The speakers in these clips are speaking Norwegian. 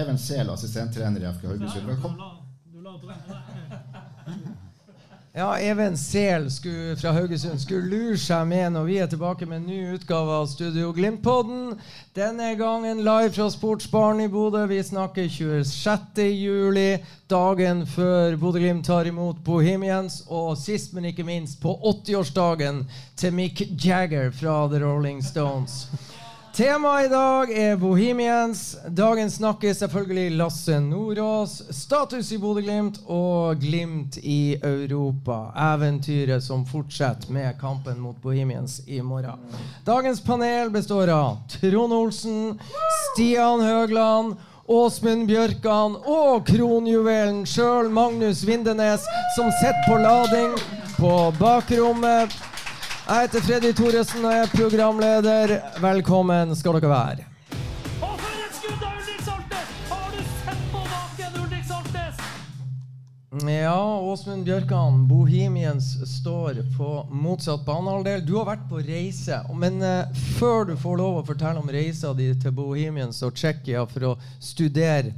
Even Sehl, assistenttrener i FK Haugesund. Velkommen. Ja, Even Sehl fra Haugesund skulle lure seg med når vi er tilbake med en ny utgave av Studio Glimt-podden. Denne gangen live fra Sportsbaren i Bodø. Vi snakker 26. juli, dagen før Bodø-Glimt tar imot Bohemians. Og sist, men ikke minst, på 80-årsdagen til Mick Jagger fra The Rolling Stones. Temaet i dag er Bohemians. Dagens snakker selvfølgelig Lasse Nordås. Status i Bodø-Glimt og Glimt i Europa. Eventyret som fortsetter med kampen mot Bohemians i morgen. Dagens panel består av Trond Olsen, Stian Høgland, Åsmund Bjørkan og kronjuvelen sjøl, Magnus Vindenes, som sitter på lading på bakrommet. Jeg heter Freddy Thoresen og jeg er programleder. Velkommen skal dere være. Og for et skudd av Ulrik Saltnes! Har du sett på baken, Ulrik Saltnes? Ja, Åsmund Bjørkan, Bohemians står på motsatt banehalvdel. Du har vært på reise, men eh, før du får lov å fortelle om reisa di til Bohemians og Tsjekkia for å studere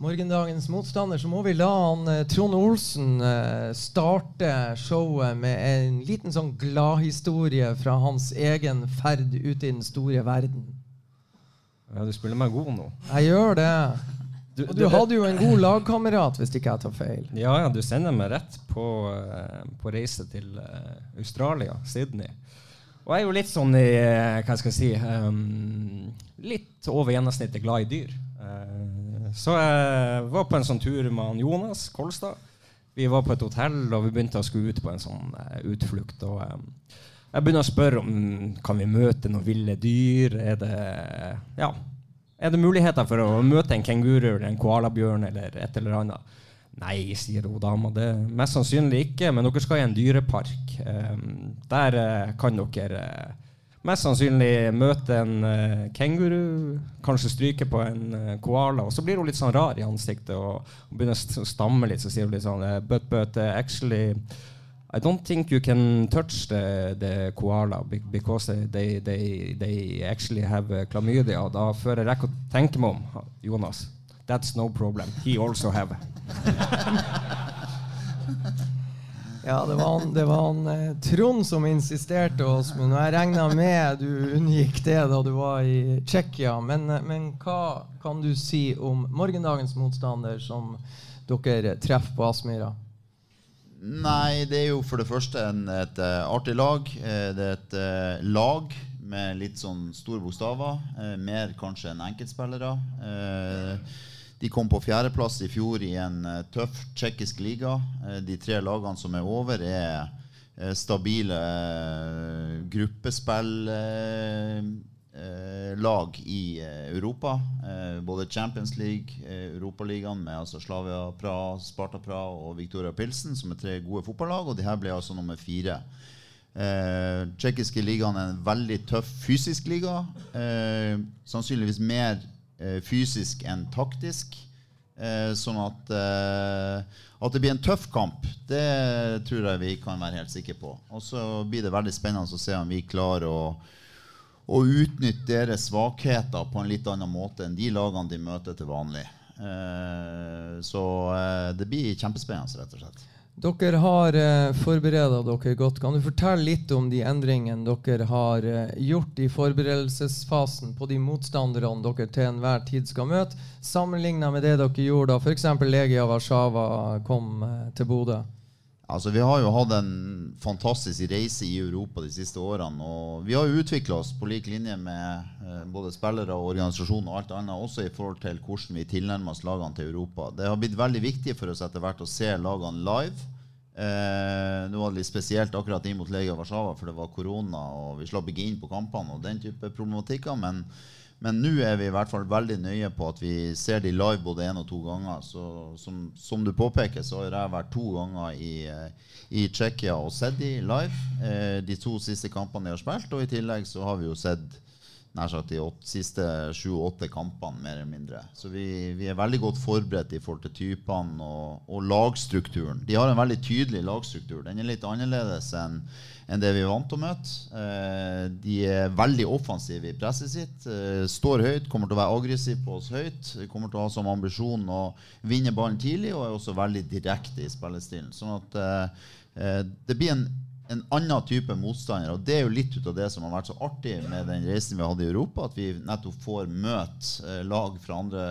morgendagens motstander, så må vi la han, eh, Trond Olsen eh, starte showet med en liten sånn gladhistorie fra hans egen ferd ut i den store verden. Ja, du spiller meg god nå. Jeg gjør det. Du, Og du hadde jo en god lagkamerat, hvis ikke jeg tar feil. Ja, ja, du sender meg rett på, eh, på reise til Australia, Sydney. Og jeg er jo litt sånn i Hva skal jeg si um, Litt over gjennomsnittet glad i dyr. Så jeg var på en sånn tur med Jonas Kolstad. Vi var på et hotell, og vi begynte å skulle ut på en sånn eh, utflukt. Og ehm, jeg begynner å spørre om kan vi møte noen ville dyr. Er det Ja. Er det muligheter for å møte en kenguru eller en koalabjørn eller et eller annet? Nei, sier hun dama. Det er mest sannsynlig ikke, men dere skal i en dyrepark. Um, der eh, kan dere eh, mest sannsynlig møte en uh, kenguru, kanskje stryke på en uh, koala. Og så blir hun litt sånn rar i ansiktet og, og begynner å stamme litt. Så sier hun litt sånn eh, But, but uh, actually I don't think you can touch the, the koala because they, they, they actually have klamydia. Og da før jeg rekker å tenke meg om, Jonas That's no problem. He also have. Ja, det var han, det var han eh, Trond som insisterte oss, men jeg regna med du unngikk det da du var i Tsjekkia. Men, eh, men hva kan du si om morgendagens motstander som dere treffer på Aspmyra? Nei, det er jo for det første en, et eh, artig lag. Det er et lag med litt sånn store bokstaver. mer kanskje enn enkeltspillere. Eh, de kom på fjerdeplass i fjor i en eh, tøff tsjekkisk liga. Eh, de tre lagene som er over, er eh, stabile gruppespillag i eh, Europa. Eh, både Champions League, Europaligaen med altså Slavia Praha, Sparta Praha og Victoria Pilsen, som er tre gode fotballag. Og de her ble altså nummer fire. Uh, Tsjekkiske ligaen er en veldig tøff fysisk liga. Eh, sannsynligvis mer eh, fysisk enn taktisk. Eh, sånn at eh, at det blir en tøff kamp, det tror jeg vi kan være helt sikre på. Og så blir det veldig spennende å se om vi klarer å, å utnytte deres svakheter på en litt annen måte enn de lagene de møter til vanlig. Eh, så eh, det blir kjempespennende, rett og slett. Dere har eh, forberedt dere godt. Kan du fortelle litt om de endringene dere har eh, gjort i forberedelsesfasen på de motstanderne dere til enhver tid skal møte, sammenligna med det dere gjorde da f.eks. Legia Warszawa kom eh, til Bodø? Altså, Vi har jo hatt en fantastisk reise i Europa de siste årene. Og vi har jo utvikla oss på lik linje med eh, både spillere og organisasjon og alt annet, også i forhold til hvordan vi tilnærmer oss lagene til Europa. Det har blitt veldig viktig for oss etter hvert å se lagene live. Eh, nå var det litt spesielt akkurat inn mot Legia Warszawa, for det var korona, og vi slapp ikke inn på kampene og den type problematikker. Men men nå er vi i hvert fall veldig nøye på at vi ser de live både én og to ganger. Så som, som, du påpeker, så har jeg vært to ganger i, eh, i Tsjekkia og sett de live. Eh, de to siste kampene de har spilt. Og i tillegg så har vi jo sett nær sagt de åtte, siste sju-åtte kampene, mer eller mindre. Så vi, vi, er veldig godt forberedt i forhold til typene og, og, lagstrukturen. De har en veldig tydelig lagstruktur. Den er litt annerledes enn enn det vi er vant til å møte. Eh, de er veldig offensive i presset sitt. Eh, står høyt, kommer til å være aggressiv på oss høyt. Kommer til å ha som ambisjon å vinne ballen tidlig, og er også veldig direkte i spillestilen. Sånn at eh, det blir en en annen type motstander. Og det er jo litt ut av det som har vært så artig med den reisen vi hadde i Europa, at vi nettopp får møte eh, lag fra andre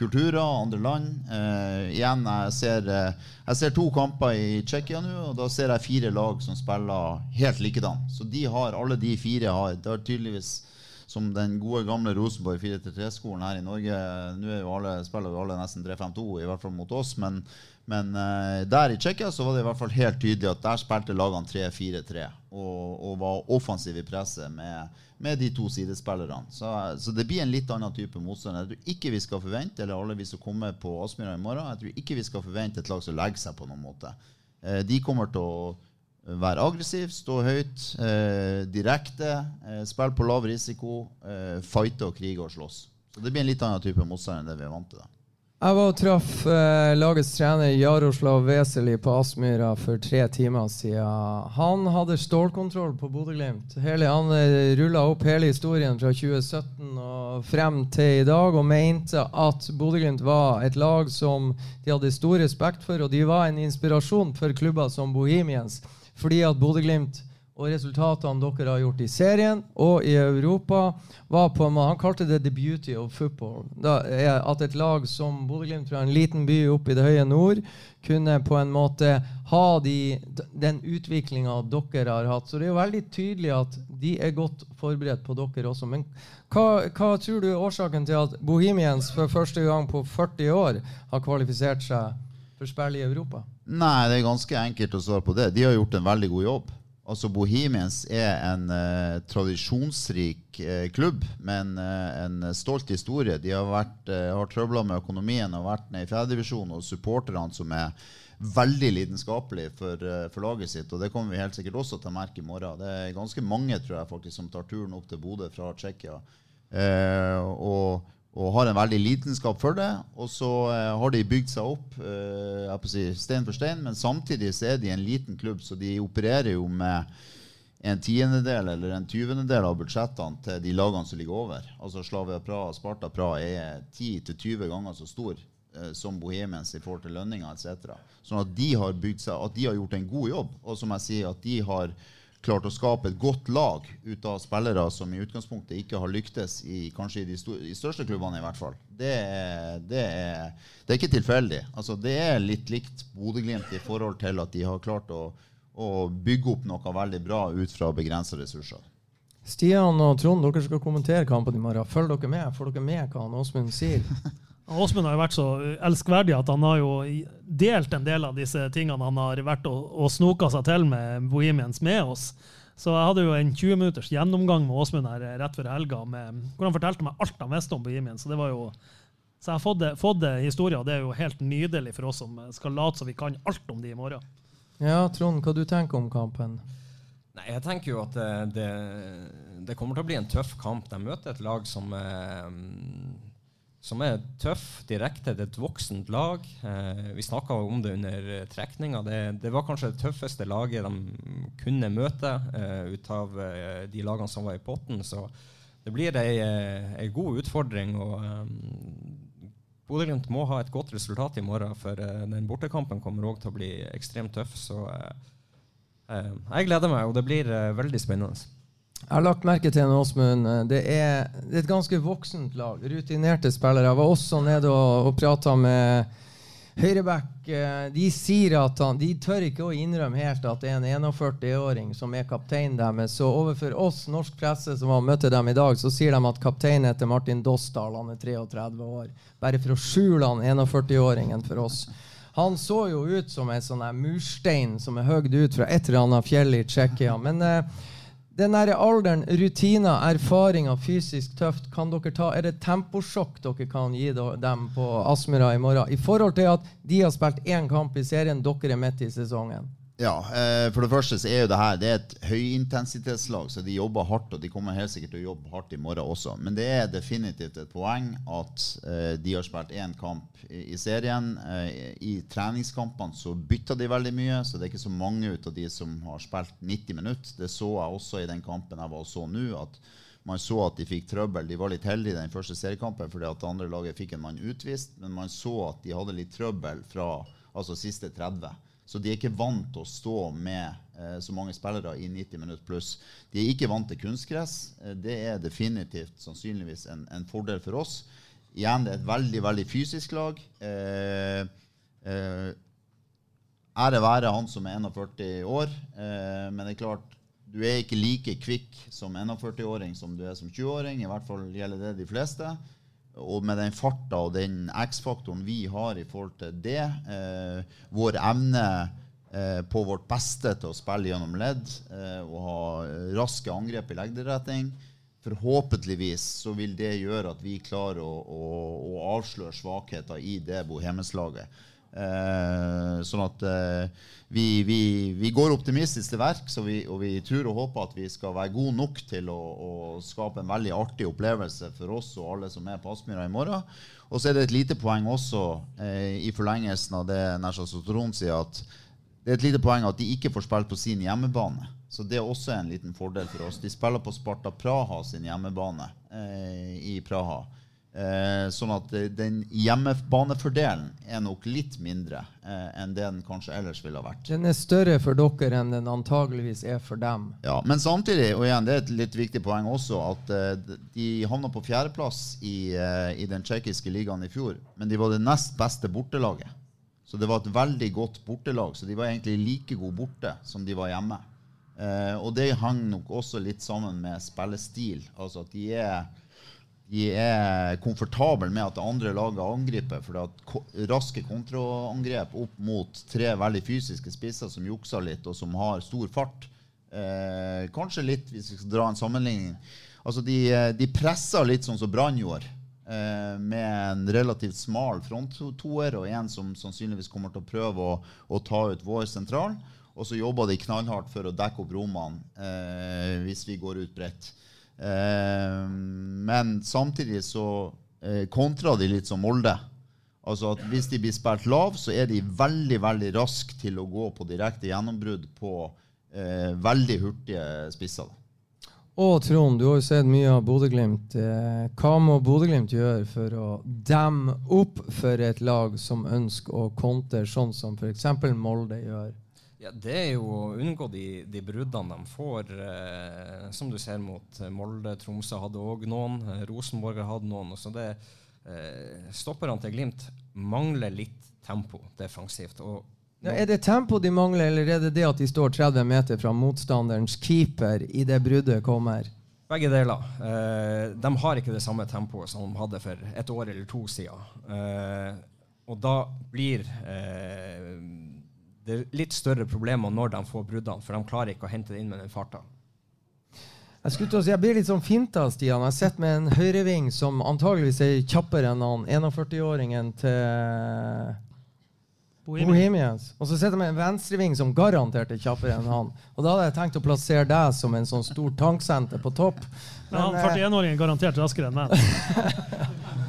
kulturer, andre land. Eh, igjen, jeg ser, eh, jeg ser, to kamper i Tsjekkia nå, og da ser jeg fire lag som spiller helt likedan. Så de har, alle de fire har, det har tydeligvis som den gode, gamle Rosenborg 4-3-skolen her i Norge. Nå er jo alle, spiller jo alle nesten 3-5-2, i hvert fall mot oss. Men, men uh, der i Tsjekkia så var det i hvert fall helt tydelig at der spilte lagene 3-4-3 og, og, var offensive i presset med, med, de to sidespillerne. Så, så, det blir en litt annen type motstand. Jeg tror ikke vi skal forvente eller alle vi som kommer på Aspmyra i morgen, jeg tror ikke vi skal forvente et lag som legger seg på noen måte. Uh, de kommer til å være aggressiv, stå høyt, uh, direkte, spille på lav risiko, fighte og krige og slåss. Så Det blir en litt annen type motstand enn det vi er vant til. da. Jeg var og traff eh, lagets trener Jaroslav Weseli på Aspmyra for tre timer siden. Han hadde stålkontroll på Bodø-Glimt. Han eh, rulla opp hele historien fra 2017 og frem til i dag og mente at Bodø-Glimt var et lag som de hadde stor respekt for, og de var en inspirasjon for klubber som Bohemians. Fordi at Bodø-Glimt og resultatene dere har gjort i serien og i Europa, var på en måte, Han kalte det 'the beauty of football'. At et lag som Bodø-Glimt fra en liten by oppe i det høye nord kunne på en måte ha de, den utviklinga dere har hatt. Så det er jo veldig tydelig at de er godt forberedt på dere også. Men hva, hva tror du er årsaken til at Bohemians for første gang på 40 år har kvalifisert seg for spill i Europa? Nei, det er ganske enkelt å svare på det. De har gjort en veldig god jobb. Altså Bohemians er en uh, tradisjonsrik uh, klubb med en, uh, en, stolt historie. De har, vært, har trøbla med økonomien og vært nede i fjerdedivisjon, og supporterne som er veldig lidenskapelige for, for, laget sitt. Og det kommer vi helt sikkert også til å merke i morgen. Det er ganske mange tror jeg faktisk som tar turen opp til Bodø fra Tsjekkia. og og har en veldig lidenskap for det. Og så eh, har de bygd seg opp eh, jeg på si, stein for stein, men samtidig så er de en liten klubb, så de opererer jo med en tiendedel eller en tyvendedel av budsjettene til de lagene som ligger over. Altså Slavia Praha og Sparta Praha er 10-20 ganger så stor eh, som Bohemians i forhold til lønninger etc. Sånn at de har bygd seg, at de har gjort en god jobb. Og som jeg sier, at de har klart å skape et godt lag ut av spillere som i utgangspunktet ikke har lyktes i kanskje i de, stor, i største klubbene, i hvert fall. Det er, det er, det er ikke tilfeldig. Altså, det er litt likt Bodø-Glimt i forhold til at de har klart å, å bygge opp noe veldig bra ut fra begrensa ressurser. Stian og Trond, dere skal kommentere kampen i morgen. Følg dere med. Får dere med hva Åsmund sier? Åsmund har jo vært så elskverdig at han har jo delt en del av disse tingene han har vært og, og snoka seg til med Bohemians med oss. Så jeg hadde jo en 20 minutters gjennomgang med Åsmund her rett før helga med, hvor han fortalte meg alt han visste om Bohemians. Så det var jo så jeg har fått, fått historier, og det er jo helt nydelig for oss som skal late som vi kan alt om de i morgen. Ja, Trond, hva du tenker om kampen? Nei, Jeg tenker jo at det, det, det, kommer til å bli en tøff kamp. De møter et lag som eh, som er tøff, direkte. Det er et voksent lag. Eh, vi snakka om det under trekninga. Det, det, var kanskje det tøffeste laget de kunne møte eh, ut av eh, de lagene som var i potten. Så det blir ei, ei eh, god utfordring. og eh, Bodø-Glimt må ha et godt resultat i morgen, for uh, den bortekampen kommer òg til å bli ekstremt tøff. Så jeg gleder meg, og det blir veldig spennende. Jeg har lagt merke til en Åsmund. Det, er, det er et ganske voksent lag. Rutinerte spillere. Jeg var også nede og, og prata med høyreback eh, De sier at han De tør ikke å innrømme helt at det er en 41-åring som er kapteinen deres. Så overfor oss, norsk presse som har møtt dem i dag, så sier de at kapteinen heter Martin Dostal. Han er 33 år. Bare for å skjule han 41-åringen for oss. Han så jo ut som en sånn murstein som er høgd ut fra et eller annet fjell i Tsjekkia. Men eh, den der alderen, rutiner, erfaringer, fysisk tøft, kan dere ta, er det temposjokk dere kan gi dem på Aspmyra i morgen? I forhold til at de har spilt én kamp i serien, dere er midt i sesongen. Ja, eh, For det første så er jo det her det er et høyintensitetslag, så de jobber hardt. Og de kommer helt sikkert til å jobbe hardt i morgen også. Men det er definitivt et poeng at eh, de har spilt én kamp i, serien. Eh, I treningskampene så bytter de veldig mye, så det er ikke så mange ut av de som har spilt 90 minutter. Det så jeg også i den kampen jeg var og så nå. at man så at de fikk trøbbel. De var litt heldige i den første seriekampen fordi at det andre laget fikk en mann utvist, men man så at de hadde litt trøbbel fra altså siste 30. Så de er ikke vant til å stå med eh, så mange spillere i 90 minutter pluss. De er ikke vant til kunstgress. Eh, det er definitivt sannsynligvis en, en fordel for oss. Igjen, det er et veldig, veldig fysisk lag. Eh, eh, ære være han som er 41 år, eh, men det er klart du er ikke like kvikk som 41-åring som du er som 20-åring. I hvert fall gjelder det de fleste. Og med den farta og den X-faktoren vi har i forhold til det, eh, vår evne eh, på vårt beste til å spille gjennom ledd eh, og ha raske angrep i legderetning, forhåpentligvis så vil det gjøre at vi klarer å, å, å avsløre svakheter i det bohemenslaget. Eh, sånn at eh, vi, vi, vi går optimistisk til verks, og vi, og vi tror og håper at vi skal være gode nok til å, å skape en veldig artig opplevelse for oss og alle som er på Aspmyra i morgen. Og så er det et lite poeng også eh, i forlengelsen av det Nesjas og Trond sier, at det er et lite poeng at de ikke får spilt på sin hjemmebane. Så det er også en liten fordel for oss. De spiller på Sparta Praha sin hjemmebane eh, i Praha. Eh, sånn at den hjemmebanefordelen er nok litt mindre eh, enn det den kanskje ellers ville ha vært. Den er større for dere enn den antageligvis er for dem. Ja, Men samtidig, og igjen, det er et litt viktig poeng også, at eh, de havna på fjerdeplass i, i den tsjekkiske ligaen i fjor. Men de var det nest beste bortelaget. Så det var et veldig godt bortelag. Så de var egentlig like gode borte som de var hjemme. Eh, og det hang nok også litt sammen med spillestil. Altså at de er de er komfortable med at andre laget angriper. For at raske kontraangrep opp mot tre veldig fysiske spisser som jukser litt, og som har stor fart eh, Kanskje litt, hvis vi skal dra en sammenligning Altså De, de presser litt sånn som Brann gjorde. Eh, med en relativt smal fronttoer og en som sannsynligvis kommer til å prøve å, å ta ut vår sentral. Og så jobber de knallhardt for å dekke opp rommene eh, hvis vi går ut bredt. Eh, men samtidig så eh, kontrer de litt som Molde. Altså at Hvis de blir spilt lav, så er de veldig veldig raske til å gå på direkte gjennombrudd på eh, veldig hurtige spisser. Og Trond, du har jo sett mye av Bodø-Glimt. Eh, hva må Bodø-Glimt gjøre for å demme opp for et lag som ønsker å kontre sånn som f.eks. Molde gjør? Ja, Det er jo å unngå de, de bruddene de får, eh, som du ser mot eh, Molde. Tromsø hadde òg noen. Eh, Rosenborg har hatt noen. Så det, eh, Stopperne til Glimt mangler litt tempo defensivt. Og Ja, er det tempo de mangler, eller er det det at de står 30 meter fra motstanderens keeper i det bruddet kommer? Begge deler. Eh, de har ikke det samme tempoet som de hadde for et år eller to siden. Eh, og da blir eh, det er litt større problemer når de får bruddene, for de klarer ikke å hente det inn med den farta. Jeg skulle til å si, jeg blir litt sånn finta, Stian. Jeg sitter med en høyreving som antageligvis er kjappere enn han 41-åringen til Bohemians. Og så sitter jeg med en venstreving som garantert er kjappere enn han. Og da hadde jeg tenkt å plassere deg som en sånn stor tanksenter på topp. Men han eh, 41-åringen er garantert raskere enn meg.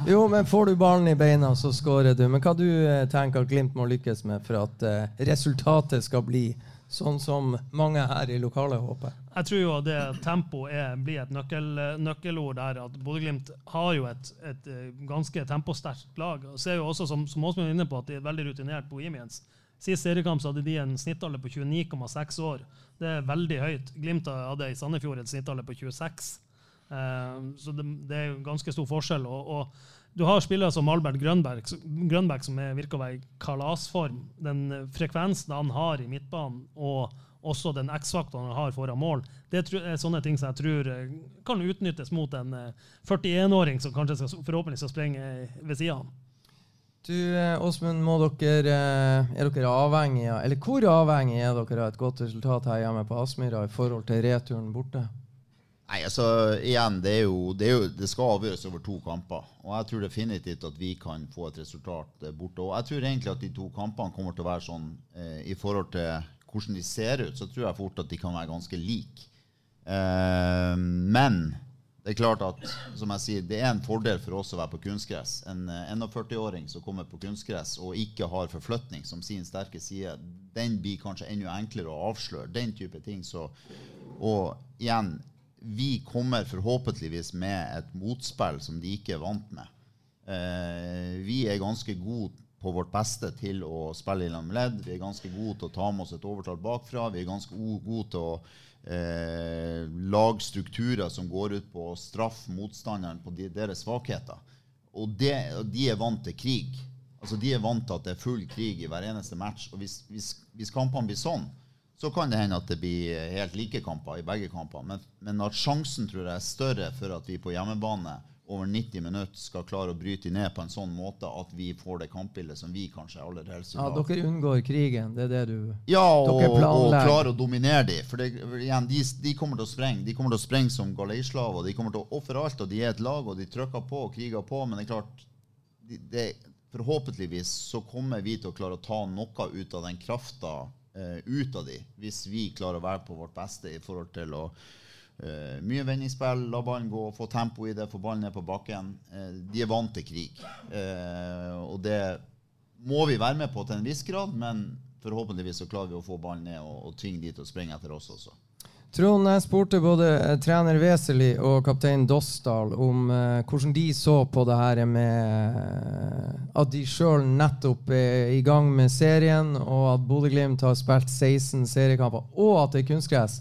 Jo, men får du ballen i beina, så skårer du. Men hva du eh, tenker at Glimt må lykkes med for at eh, resultatet skal bli sånn som mange her i lokalet håper? Jeg tror jo det tempo er, blir et nøkkel, nøkkelord der. at Bodø-Glimt har jo et, et ganske temposterkt lag. og ser jo også, som, som Åsmund er inne på, at de er veldig rutinert Bohemians. Sist seriekamp hadde de en snittalder på 29,6 år. Det er veldig høyt. Glimt hadde i Sandefjord et snittalder på 26. Eh, så det, det er jo ganske stor forskjell. Og, og du har spillere som Albert Grønberg, Grønberg som er, virker å være i kalasform. Den eh, frekvensen han har i midtbanen, og også den X-faktoren han har foran mål, det er sånne ting som jeg tror eh, kan utnyttes mot en 41-åring som kanskje skal, forhåpentligvis skal sprenge ved sida av. Du, Åsmund, er dere avhengig eller hvor avhengig er dere av et godt resultat her hjemme på Aspmyra i forhold til returen borte? Nei, altså, igjen, det, er jo, det, er jo, det, skal avgjøres over to kamper. Og jeg tror definitivt at vi kan få et resultat borte. Og jeg tror egentlig at de to kampene kommer til å være sånn eh, i forhold til hvordan de ser ut, så tror jeg fort at de kan være ganske like. Eh, men det er klart at som jeg sier, det er en fordel for oss å være på kunstgress. En 41-åring som kommer på kunstgress og ikke har forflytning som sin sterke side, den blir kanskje enda enklere å avsløre. Den type ting. Så, og igjen, vi kommer forhåpentligvis med et motspill som de ikke er vant med. Eh, vi er ganske gode på vårt beste til å spille i ledd. Vi er ganske gode til å ta med oss et overtall bakfra. Vi er ganske gode til å eh, lage strukturer som går ut på å straffe motstanderen på de, deres svakheter. Og, det, de er vant til krig. Altså De er vant til at det er full krig i hver eneste match. Og hvis, hvis, hvis kampene blir sånn, så kan det hende at det blir helt like kamper i begge kamper. Men, men, at sjansen tror jeg er større for at vi på hjemmebane over 90 minutter skal klare å bryte ned på en sånn måte at vi får det kampbildet som vi kanskje aller helst vil ha. Ja, dere unngår krigen, det er det du Ja, og, og klarer å dominere dem. For det, igjen, de, de, kommer til å sprenge. De kommer til å sprenge som galeislaver. De kommer til å ofre alt, og de er et lag, og de trykker på og kriger på. Men det er klart de, det, Forhåpentligvis så kommer vi til å klare å ta noe ut av den krafta ut av de, hvis vi klarer å være på vårt beste i forhold til å uh, Mye vendingsspill, la ballen gå, få tempo i det, få ballen ned på bakken. Uh, de er vant til krig. og det må vi være med på til en viss grad, men forhåpentligvis så klarer vi å få ballen ned og, og tvinge de til å springe etter oss også. Trond, jeg spurte både eh, trener Weseli og kaptein Dossdal om eh, hvordan de så på det her med eh, at de sjøl nettopp er i gang med serien, og at Bodø-Glimt har spilt 16 seriekamper, og at det er kunstgress.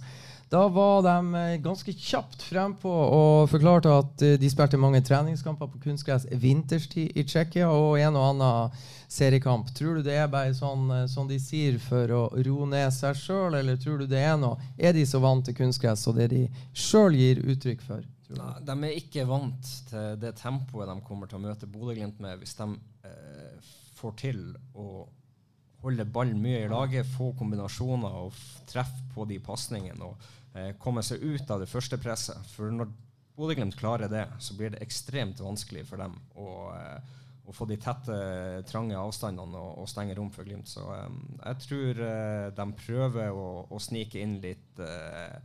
Da var de ganske kjapt frempå og forklarte at de spilte mange treningskamper på kunstgress vinterstid i Tsjekkia og en og annen seriekamp. Tror du det er bare sånn som de sier for å roe ned seg sjøl, eller tror du det er noe? Er de så vant til kunstgress og det de sjøl gir uttrykk for? Nei, de er ikke vant til det tempoet de kommer til å møte Bodø-Glimt med hvis de eh, får til å holde ballen mye i laget, få kombinasjoner og treffe på de pasningene og eh, komme seg ut av det første presset. For når Bodø-Glimt klarer det, så blir det ekstremt vanskelig for dem å eh, å få de tette, trange avstandene og, og stenge rom for Glimt. Så um, jeg tror uh, de prøver å, å, snike inn litt uh,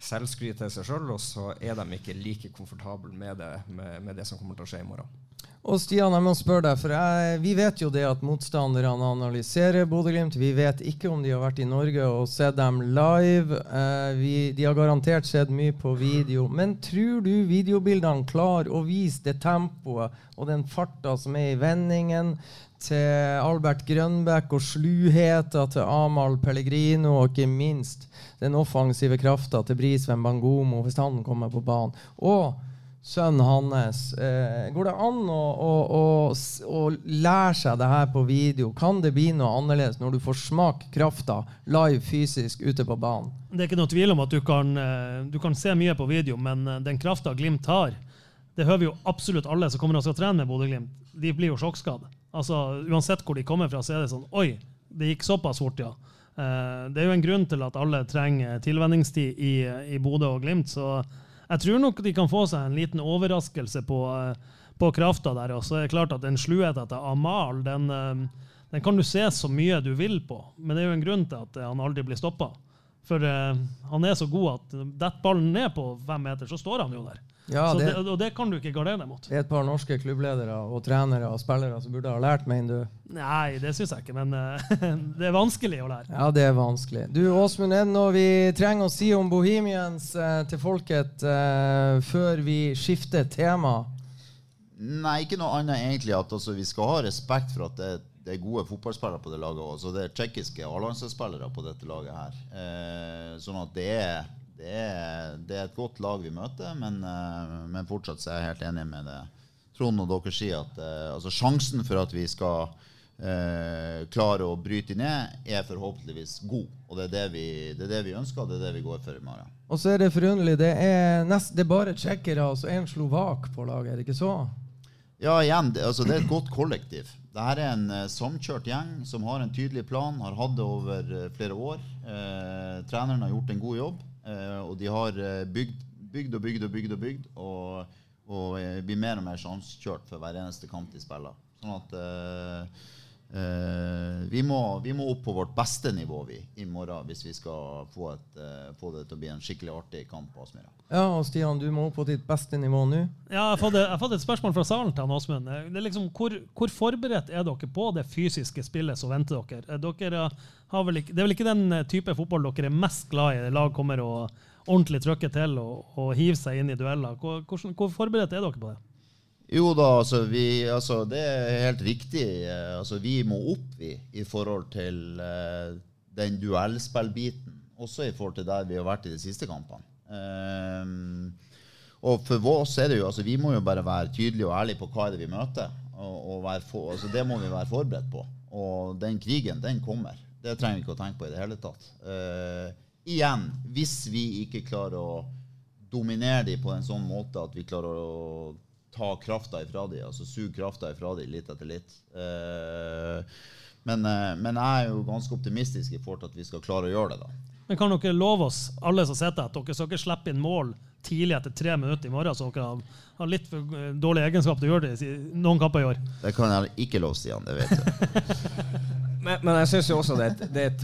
selvskryt til seg sjøl, og så er de ikke like komfortable med det, med, med det som kommer til å skje i morgen. Og Stian, jeg må spørre deg, for jeg, Vi vet jo det at motstanderne analyserer Bodø-Glimt. Vi vet ikke om de har vært i Norge og sett dem live. Eh, vi, de har garantert sett mye på video. Men tror du videobildene klarer å vise det tempoet og den farta som er i vendingen til Albert Grønbæk og sluheta til Amahl Pellegrino, og ikke minst den offensive krafta til Brisveen Bangomo hvis han kommer på banen? Og sønnen hans. Eh, går det an å, å, å, å, lære seg det her på video? Kan det bli noe annerledes når du får smake krafta live fysisk ute på banen? Det er ikke noe tvil om at du kan, eh, du kan se mye på video, men eh, den krafta Glimt har, det hører jo absolutt alle som kommer og skal trene med Bodø-Glimt. De blir jo sjokkskadd. Altså, uansett hvor de kommer fra, så er det sånn Oi, det gikk såpass fort, ja. Eh, det er jo en grunn til at alle trenger tilvenningstid i, i Bodø og Glimt. så jeg tror nok de kan få seg en liten overraskelse på, eh, på krafta der. Og så er det klart at den sluheten etter Amal den, eh, den, kan du se så mye du vil på, men det er jo en grunn til at han aldri blir stoppa. For han er så god at detter ballen ned på fem meter, så står han jo der. Ja, det, det, og det kan du ikke gardere deg mot. Det er et par norske klubbledere og trenere og spillere som burde ha lært, mener du? Nei, det syns jeg ikke, men uh, det er vanskelig å lære. Ja, det er vanskelig. Du Åsmund, er det noe vi trenger å si om Bohemians uh, til folket uh, før vi skifter tema? Nei, ikke noe annet egentlig. at altså, Vi skal ha respekt for at det, det er gode fotballspillere på det laget. Også. Det er tsjekkiske A-landslagsspillere på dette laget her. sånn at det er det er, det er, et godt lag vi møter, men, eh, men fortsatt så er jeg helt enig med det Trond og dere sier at eh, altså sjansen for at vi skal eh, klare å bryte ned, er forhåpentligvis god. Og det er det vi, det er det vi ønsker, og det er det vi går for i morgen. Og så er det forunderlig. Det er, nest, det er bare tsjekkere og altså en slovak på laget, er det ikke så? Ja, igjen, det, altså, det er et godt kollektiv. Dette er en eh, samkjørt gjeng som har en tydelig plan, har hatt det over eh, flere år. Eh, treneren har gjort en god jobb, og de har eh, bygd, bygd og bygd og bygd og bygd, og, og eh, blir mer og mer sjansekjørt for hver eneste kamp de spiller. Sånn at eh, eh, vi, må, vi må opp på vårt beste nivå vi, i morgen hvis vi skal få, et, eh, få det til å bli en skikkelig artig kamp på Aspmyra. Ja, og Stian, du må opp på ditt beste nivå nå. Ja, jeg har fått, jeg har et spørsmål fra salen til Åsmund. Er liksom, hvor, hvor forberedt er dere på det fysiske spillet som venter dere? Eh, dere har vel ikke, det er vel ikke den eh, type fotball dere er mest glad i? Lag kommer og ordentlig trykker til og, og hiver seg inn i dueller. Hvor, hvor, hvor forberedt er dere på det? Jo da, altså, vi, altså det er helt riktig. Eh, Altså, vi må opp vi, i forhold til uh, den duellspillbiten. Også i forhold til der vi har vært i de siste kampene. Um, og for oss er det jo, altså Vi må jo bare være tydelige og ærlige på hva er det vi møter. Og, og for, altså Det må vi være forberedt på. Og den krigen, den kommer. Det trenger vi ikke å tenke på i det hele tatt. Uh, igjen, hvis vi ikke klarer å dominere dem på en sånn måte at vi klarer å ta krafta ifra dem, altså suge krafta ifra dem litt etter litt. Eh, men, eh, men jeg er jo ganske optimistisk i forhold til at vi skal klare å gjøre det. da. Men kan dere love oss, alle som sitter, at dere skal ikke slippe inn mål tidlig etter tre minutter i morgen, så dere har, har litt for dårlig egenskap til å gjøre det i noen kamper i år? Det kan jeg ikke love, Stian. Det vet du. Men, men jeg syns jo også det er et, det er et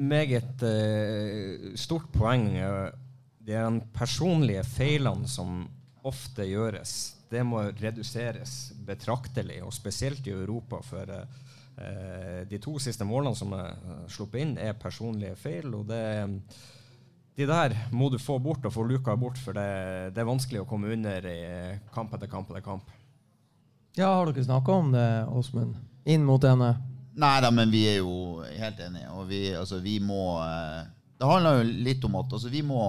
meget uh, stort poeng. det er de personlige feilene som ofte gjøres. Det må reduseres betraktelig, og spesielt i Europa. For eh, de to siste målene som er eh, sluppet inn, er personlige feil. og det de der må du få bort og få luka bort, for det, det er vanskelig å komme under i kamp etter kamp etter kamp. Ja, har dere snakka om det, Åsmund? Inn mot henne? Nei da, men vi er jo helt enige. Og vi, altså, vi må eh, Det handler jo litt om at altså, vi, må,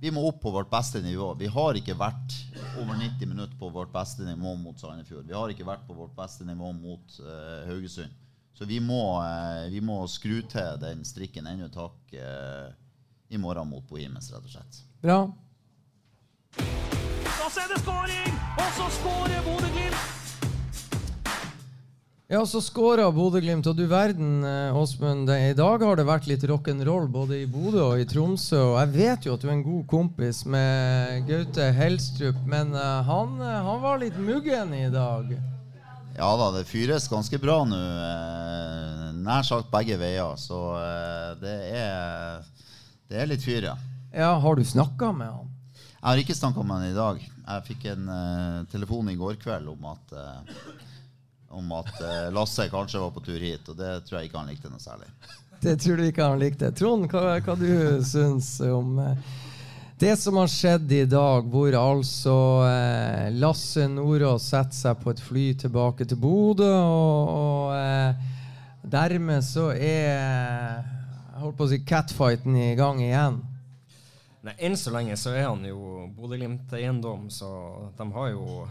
vi må opp på vårt beste nivå. Vi har ikke vært over 90 minutter på vårt beste nivå mot Sandefjord. Vi har ikke vært på vårt beste nivå mot uh, Haugesund. Så vi må, uh, vi må skru til den strikken enda et hakk eh, i morgen mot Bohemens, rett og slett. Bra. Da ser det skåring, og så skårer Bodø-Glimt! Ja, så skåra Bodø-Glimt, og du verden, eh, Åsmund. I dag har det vært litt rock'n'roll både i Bodø og i Tromsø. Og jeg vet jo at du er en god kompis med Gaute Helstrup, men eh, han, eh, han var litt muggen i dag. Ja da, det fyres ganske bra nå. Nær sagt begge veier. Så det, er, det er litt fyr, ja. Ja, Har du snakka med han? Jeg har ikke snakka med han i dag. Jeg fikk en eh, telefon i går kveld om at, eh, om at eh, Lasse kanskje var på tur hit, og det tror jeg ikke han likte noe særlig. Det tror du ikke han likte. Trond, hva, hva du syns om eh, det som har skjedd i dag, hvor altså eh, Lasse Nordås setter seg på et fly tilbake til Bodø, og, og eh, dermed så er jeg holdt på å si catfighten i gang igjen. Nei, Enn så lenge så er han jo Bodø-Glimt-eiendom, så de har jo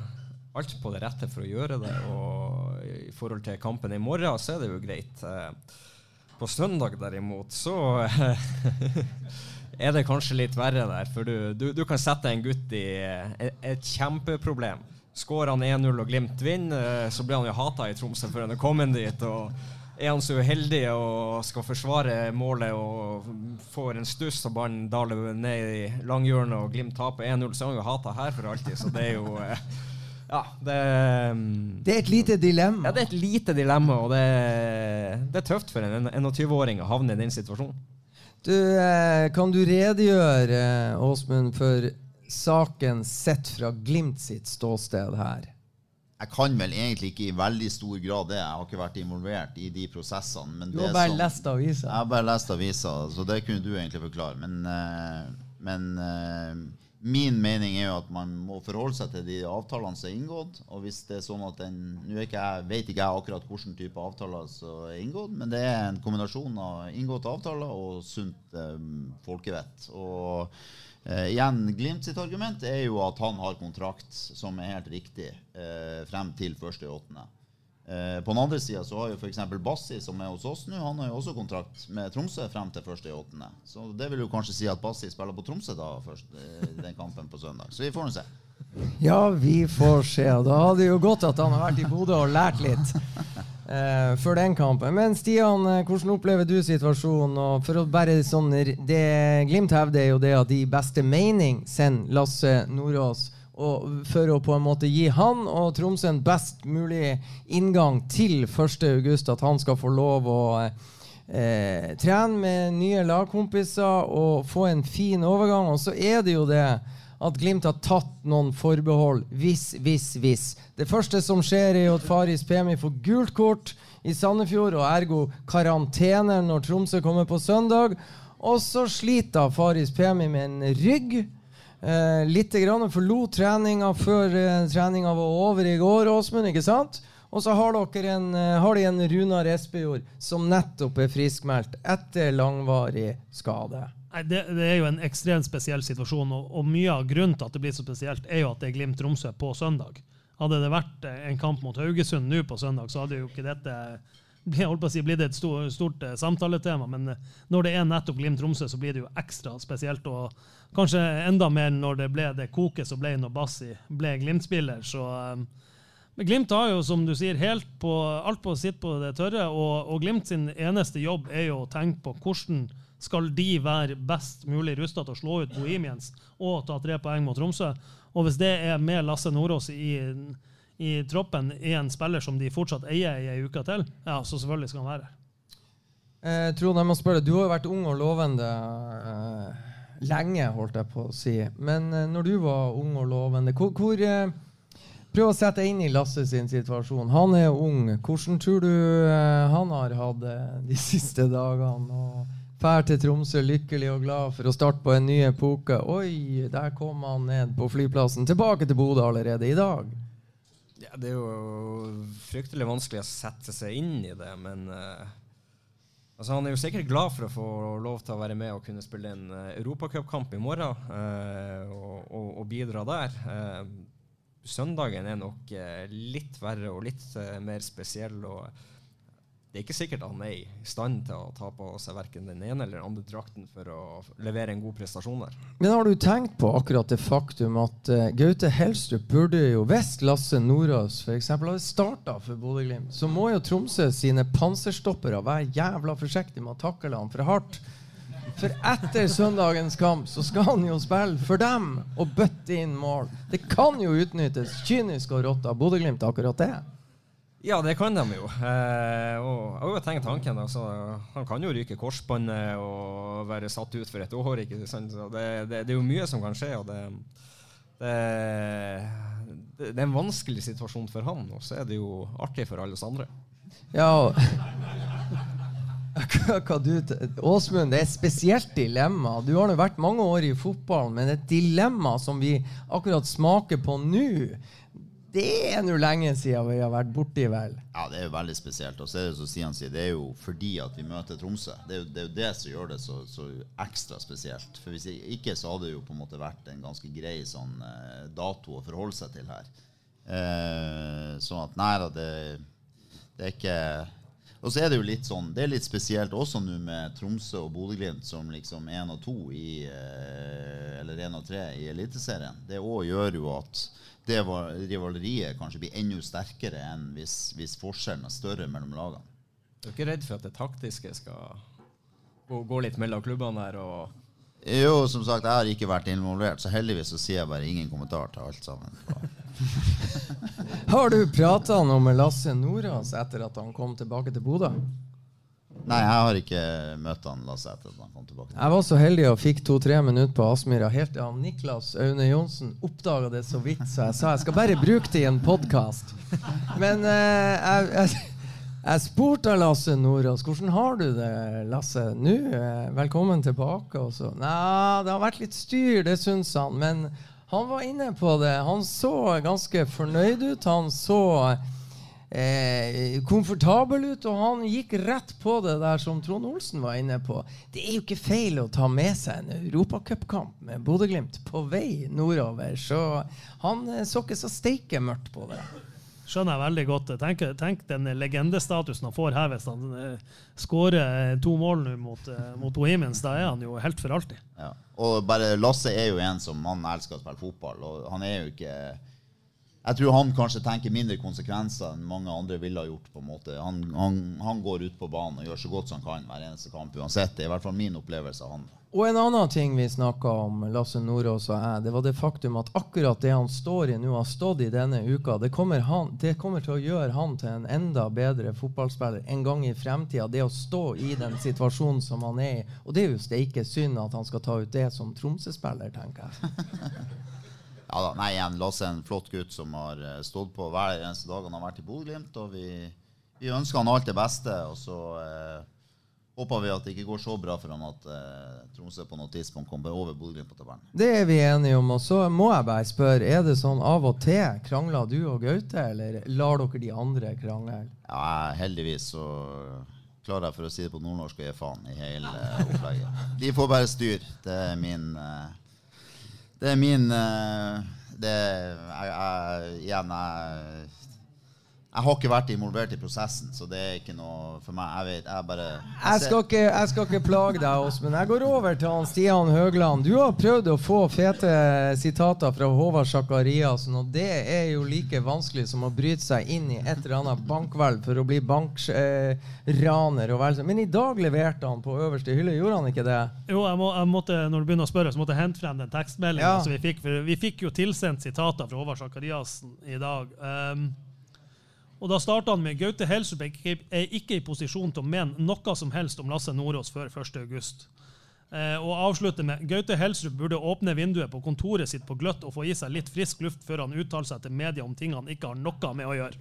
alt på det rette for å gjøre det. Og i forhold til kampen i morgen, så er det jo greit. Eh, På søndag derimot, så er det kanskje litt verre der. For du, du, du kan sette en gutt i et, et kjempeproblem. Skårer han 1-0 og Glimt vinner, eh, så blir han jo hata i Tromsø for han er kommet dit. og er han så uheldig og skal forsvare målet og får en stuss og ballen daler ned i langhjørnet og Glimt taper 1-0, så er han jo hata her for alltid. Så det er jo eh, Ja, det Det er et lite dilemma. Ja, det er et lite dilemma, og det, det er tøft for en 21-åring å havne i den situasjonen. Du, eh, kan du redegjøre, Åsmund, for saken sett fra Glimt sitt ståsted her? Jeg kan vel egentlig ikke i veldig stor grad det. Jeg har ikke vært involvert i de prosessene. Men Du har bare som- lest avisa. Jeg har bare lest avisa, så det kunne du egentlig forklare. Men, eh, men eh, Min mening er jo at man må forholde seg til de avtalene som er inngått. Og hvis det er sånn at den Nå ikke jeg, vet ikke jeg akkurat hvilken type avtaler som er inngått, men det er en kombinasjon av inngåtte avtaler og sunt eh, folkevett. Og eh, igjen, Glimt sitt argument er jo at han har kontrakt som er helt riktig eh, frem til 1.8. Eh, på den andre sida så har jo f.eks. Bassi, som er hos oss nå, han har jo også kontrakt med Tromsø frem til 1.8. Så det vil jo kanskje si at Bassi spiller på Tromsø da først, i den kampen på søndag. Så vi får nå se. Ja, vi får se. Da hadde det jo godt at han har vært i Bodø og lært litt eh, før den kampen. Men Stian, eh, hvordan opplever du situasjonen? Og for å bare sånn, det Glimt hevder, er jo det at de beste mening sender Lasse Nordås for å på en måte gi han og Tromsø en best mulig inngang til 1.8, at han skal få lov å eh, trene med nye lagkompiser og få en fin overgang. Og så er det jo det at Glimt har tatt noen forbehold. Hvis, hvis, hvis. Det første som skjer, er jo at Faris Pemi får gult kort i Sandefjord, og ergo karantene når Tromsø kommer på søndag. Og så sliter Faris Pemi med en rygg. Eh, litt grann forlot treninga før eh, treninga var over i går, Åsmund. ikke sant? Og så har, dere en, eh, har de en Runar Espejord som nettopp er friskmeldt etter langvarig skade. Nei, det, det, er jo en ekstremt spesiell situasjon, og, og, mye av grunnen til at det blir så spesielt, er jo at det er Glimt Tromsø på søndag. Hadde det vært eh, en kamp mot Haugesund nå på søndag, så hadde jo ikke dette holdt på å si, blir det et stort, stort uh, samtaletema. Men uh, når det er nettopp Glimt-Tromsø, så blir det jo ekstra spesielt. Og kanskje enda mer når det ble det koket som ble når Bassi ble Glimt-spiller. Så Men Glimt har jo, som du sier, helt på, alt på sitt på det tørre. Og, og Glimt sin eneste jobb er jo å tenke på hvordan skal de være best mulig rusta til å slå ut Bohemians og ta tre poeng mot Tromsø. Og hvis det er med Lasse Nordås i i troppen er en spiller som de fortsatt eier i ei uke til, ja, så selvfølgelig skal han være her. Eh, Trond, jeg må spørre, du har jo vært ung og lovende eh, lenge, holdt jeg på å si. Men eh, når du var ung og lovende, hvor, hvor eh, Prøv å sette deg inn i Lasse sin situasjon. Han er ung. Hvordan tror du eh, han har hatt det de siste dagene? og Fær til Tromsø lykkelig og glad for å starte på en ny epoke. Oi, der kom han ned på flyplassen. Tilbake til Bodø allerede i dag. Det er jo fryktelig vanskelig å sette seg inn i det, men uh, altså han er jo sikkert glad for å få lov til å være med og kunne spille en uh, europacupkamp i morgen uh, og, og, og, bidra der. Uh, søndagen er nok litt verre og litt mer spesiell. og det er ikke sikkert han er i stand til å ta på seg verken den ene eller den andre drakten for å levere en god prestasjon der. Men har du tenkt på akkurat det faktum at uh, Gaute Helstrup burde jo, hvis Lasse Nordås f.eks. hadde starta for Bodø-Glimt, så må jo Tromsø sine panserstoppere være jævla forsiktige med å takle han for hardt. For etter søndagens kamp så skal han jo spille for dem og bøtte inn mål. Det kan jo utnyttes kynisk og rått av Bodø-Glimt, akkurat det. Ja, det kan de jo. Eh, og jeg har jo tenkt tanken. Altså, han kan jo ryke korsbåndet og være satt ut for et år. ikke sant? Det, det, det er jo mye som kan skje. og det, det, er en vanskelig situasjon for han, og så er det jo artig for alle oss andre. Ja, hva du, Åsmund, det er et spesielt dilemma. Du har nå vært mange år i fotballen, men et dilemma som vi akkurat smaker på nå, det er nå lenge siden vi har vært borti, vel? Ja, det er jo veldig spesielt. Og så er det som Stian sier, det er jo fordi at vi møter Tromsø. Det er jo det, er jo det som gjør det så, så, ekstra spesielt. For hvis ikke så hadde det jo på en måte vært en ganske grei sånn eh, dato å forholde seg til her. Eh, sånn at nei da, det, det er ikke og så er det jo litt sånn, det er litt spesielt også nå med Tromsø og Bodø-Glimt som liksom én og to i eh, Eller én og tre i Eliteserien. Det òg gjør jo at det rivaleriet kanskje blir enda sterkere enn hvis, hvis forskjellen er større mellom lagene. Du er ikke redd for at det taktiske skal gå, gå litt mellom klubbene her? og... Jo, som sagt, jeg har ikke vært involvert, så heldigvis så sier jeg bare ingen kommentar til alt sammen. har du prata noe med Lasse Nordås etter at han kom tilbake til Bodø? Nei, jeg har ikke møtt han Lasse etter at han kom tilbake. Jeg var så heldig og fikk to-tre minutter på Aspmyra helt til han Niklas Aune Johnsen oppdaga det så vidt, så jeg sa jeg skal bare bruke det i en podkast. Men eh, jeg, jeg, Jeg spurte Lasse Nordås hvordan har du det, Lasse, nå? Eh, Velkommen tilbake. Og så. Nei, det har vært litt styr, det syns han. Men han var inne på det. Han så ganske fornøyd ut. Han så eh, komfortabel ut, og han gikk rett på det der som Trond Olsen var inne på. Det er jo ikke feil å ta med seg en europacupkamp med Bodø-Glimt på vei nordover, så han eh, så ikke så steike mørkt på det. Skjønner jeg veldig godt. Tenk, tenk den legendestatusen han får her hvis han eh, skårer to mål nå mot, eh, mot Bohemians. Da er han jo helt for alltid. Ja. Og bare Lasse er jo en som han elsker å spille fotball. Og han er jo ikke Jeg tror han kanskje tenker mindre konsekvenser enn mange andre ville ha gjort. på en måte. Han, han, han går ut på banen og gjør så godt som han kan hver eneste kamp uansett. Det er i hvert fall min opplevelse av han. Og en annen ting vi snakka om, Lasse Nordås og jeg, det var det faktum at akkurat det han står i nå, har stått i denne uka, det kommer, han, det kommer til å gjøre han til en enda bedre fotballspiller en gang i fremtida. Det å stå i den situasjonen som han er i. Og det er jo steike synd at han skal ta ut det som Tromsø-spiller, tenker jeg. Ja da, nei igjen, Lasse er en flott gutt som har eh, stått på hver eneste dag han har vært i Bodø-Glimt. Og vi, vi ønsker han alt det beste. Og så eh, håper vi at det ikke går så bra for ham at eh, Tromsø på noe tidspunkt kommer over Bodø-Glimt på tabellen. Det er vi enige om. Og så må jeg bare spørre, er det sånn av og til krangler du og Gaute, eller lar dere de andre krangle? Ja, heldigvis så klarer jeg for å si det på nordnorsk å gi faen i hele eh, opplegget. De får bare styr. Det er min eh, Det er min eh, det, jeg, jeg, Igjen, jeg jeg har ikke vært involvert i prosessen, så det er ikke noe for meg. Jeg vet, jeg bare jeg Jeg skal ikke, jeg skal ikke plage deg, Åsmund. Jeg går over til han Stian Høgland. Du har prøvd å få fete sitater fra Håvard Sakariassen, og det er jo like vanskelig som å bryte seg inn i et eller annet bankhvelv for å bli bankraner. Eh, sånn. Men i dag leverte han på øverste hylle, gjorde han ikke det? Jo, jeg, må, jeg måtte, når du begynner å spørre, så måtte jeg hente frem den tekstmeldinga Ja. vi fikk. For vi fikk jo tilsendt sitater fra Håvard Sakariassen i dag. Um, og da starta han med Gaute ikke- er ikke i posisjon til å mene noe som helst om Lasse Nordås før 1.8. Eh, og avslutter med Gaute Helsrup burde åpne vinduet på kontoret sitt på gløtt og få i seg litt frisk luft før han uttaler seg til media om ting han ikke har noe med å gjøre.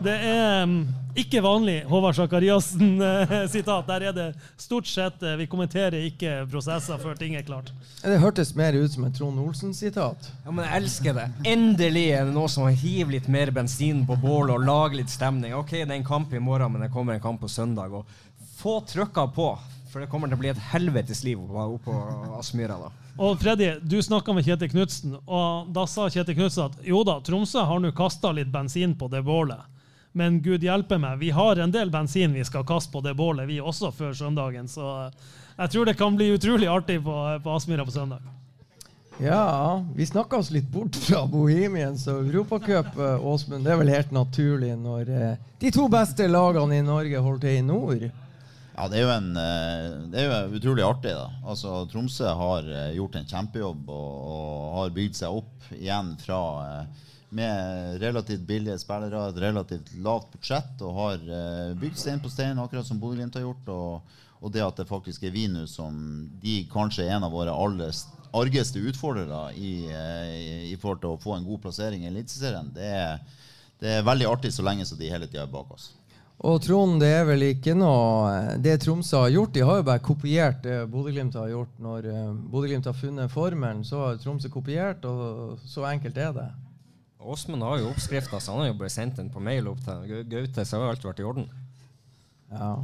Det er um, ikke vanlig Håvard Sakariassen-sitat. Der er det stort sett eh, Vi kommenterer ikke prosesser før ting er klart. Det hørtes mer ut som et Trond Olsen-sitat. Ja, men jeg elsker det. Endelig er det noe som hiver litt mer bensin på bålet og lager litt stemning. Ok, det er en kamp i morgen, men det kommer en kamp på søndag. Og få trykka på, for det kommer til å bli et helvetes liv oppe oppe på Aspmyra da. Og Freddy, du snakka med Kjetil Knutsen, og da sa Kjetil Knutsen at jo da, Tromsø har nå kasta litt bensin på det bålet. Men gud hjelpe meg, vi har en del bensin vi skal kaste på det bålet, vi også, før søndagen. Så jeg tror det kan bli utrolig artig på, på Aspmyra på søndag. Ja, vi snakka oss litt bort fra Bohemians og Europacup, eh, Åsmund. Det er vel helt naturlig når eh, de to beste lagene i Norge holder til i nord. Ja, det er jo, en, eh, det er jo utrolig artig. da. Altså, Tromsø har eh, gjort en kjempejobb og, og har bygd seg opp igjen fra eh, med relativt billige spillere, et relativt lavt budsjett, og har bygd stein på stein, akkurat som Bodø-Glimt har gjort. Og, og det at det faktisk er vi nå som de kanskje er en av våre aller argeste utfordrere i, i, forhold til å få en god plassering i Eliteserien, det, det er veldig artig så lenge som de hele tida er bak oss. Og Trond, det er vel ikke noe Det Tromsø har gjort, de har jo bare kopiert det Bodø-Glimt har gjort. Når eh, Bodø-Glimt har funnet formelen, så har Tromsø kopiert, og så enkelt er det. Åsmund har jo oppskrifta, så han har jo bare sendt den på mail opp til Gaute, så har alt vært i orden. Ja.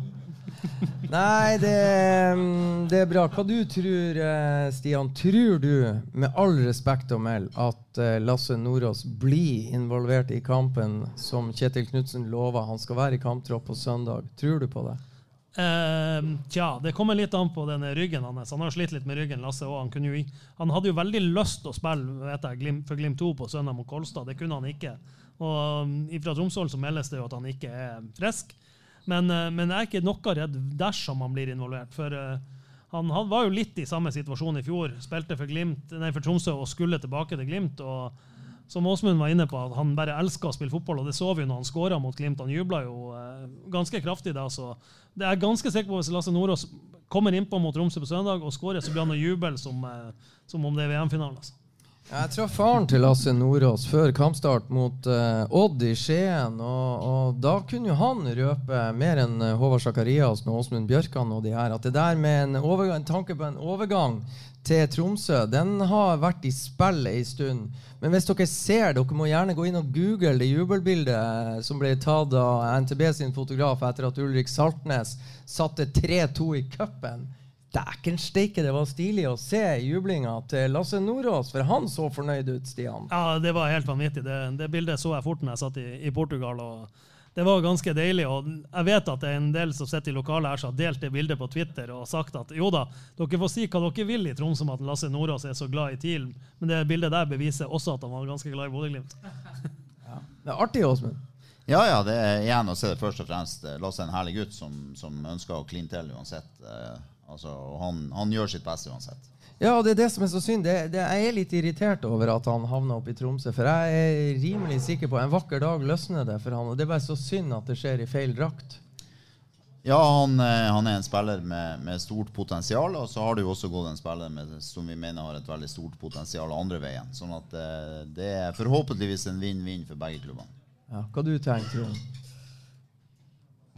Nei, det, mm, det er bra. Hva du tror, eh, Stian? Tror du, med all respekt å melde, at eh, Lasse Nordås blir involvert i kampen som Kjetil Knutsen lova han skal være i kamptropp på søndag? Tror du på det? Eh, tja, det kommer litt an på denne ryggen hans. Han har slitt litt med ryggen, Lasse. Han, jo, han hadde jo veldig lyst til å spille jeg, for Glimt 2 på søndag mot Kolstad. Det kunne han ikke. Og um, Fra Tromsø meldes det jo at han ikke er frisk. Men, eh, men jeg er ikke noe redd dersom han blir involvert. For eh, han, han var jo litt i samme situasjon i fjor. Spilte for, Glimt, nei, for Tromsø og skulle tilbake til Glimt. og som Åsmund var inne på, han bare elsker å spille fotball, og det så vi når han skåra mot Glimt. Han jubla jo eh, ganske kraftig da, så det er jeg ganske sikker på hvis Lasse Nordås kommer innpå mot Tromsø på søndag og skårer, så blir han å juble som, som om det er VM-finalen. Altså. Jeg traff faren til Lasse Nordås før kampstart mot uh, Odd i Skien. Og, og da kunne jo han røpe mer enn eh, Håvard Sakariassen og Åsmund Bjørkan og de her, at det der med en, overgang, en tanke på en overgang til Tromsø, den har vært i spill ei stund. Men hvis dere ser, dere må gjerne gå inn og google det jubelbildet som ble tatt av NTB sin fotograf etter at Ulrik Saltnes satte 3-2 i cupen. Dæken steike, det var stilig å se jublinga til Lasse Nordås, for han så fornøyd ut, Stian. Ja, det var helt vanvittig. Det, det bildet så jeg fort når jeg satt i, i Portugal. og det var ganske deilig. og Jeg vet at det er en del som sitter i lokalet her som har delt det bildet på Twitter og sagt at jo da, dere får si hva dere vil i Troms om at Lasse Nordås er så glad i TIL, men det bildet der beviser også at han var ganske glad i Bodø-Glimt. Det er artig, Åsmund. Ja, ja, det er igjen å se det først og fremst. Lasse er en herlig gutt som, som ønsker å kline til uansett. Altså, han, han gjør sitt beste uansett. Ja, og det er det som er så synd. Det, det, jeg er litt irritert over at han havna oppe i Tromsø. For jeg er rimelig sikker på en vakker dag løsner det for han. Og det er bare så synd at det skjer i feil drakt. Ja, han, eh, han er en spiller med, med stort potensial, og så har det jo også gått en spiller med, som vi mener har et veldig stort potensial andre veien. Sånn at eh, det er forhåpentligvis en vinn-vinn for begge klubbene. Ja, hva du tenker Trond?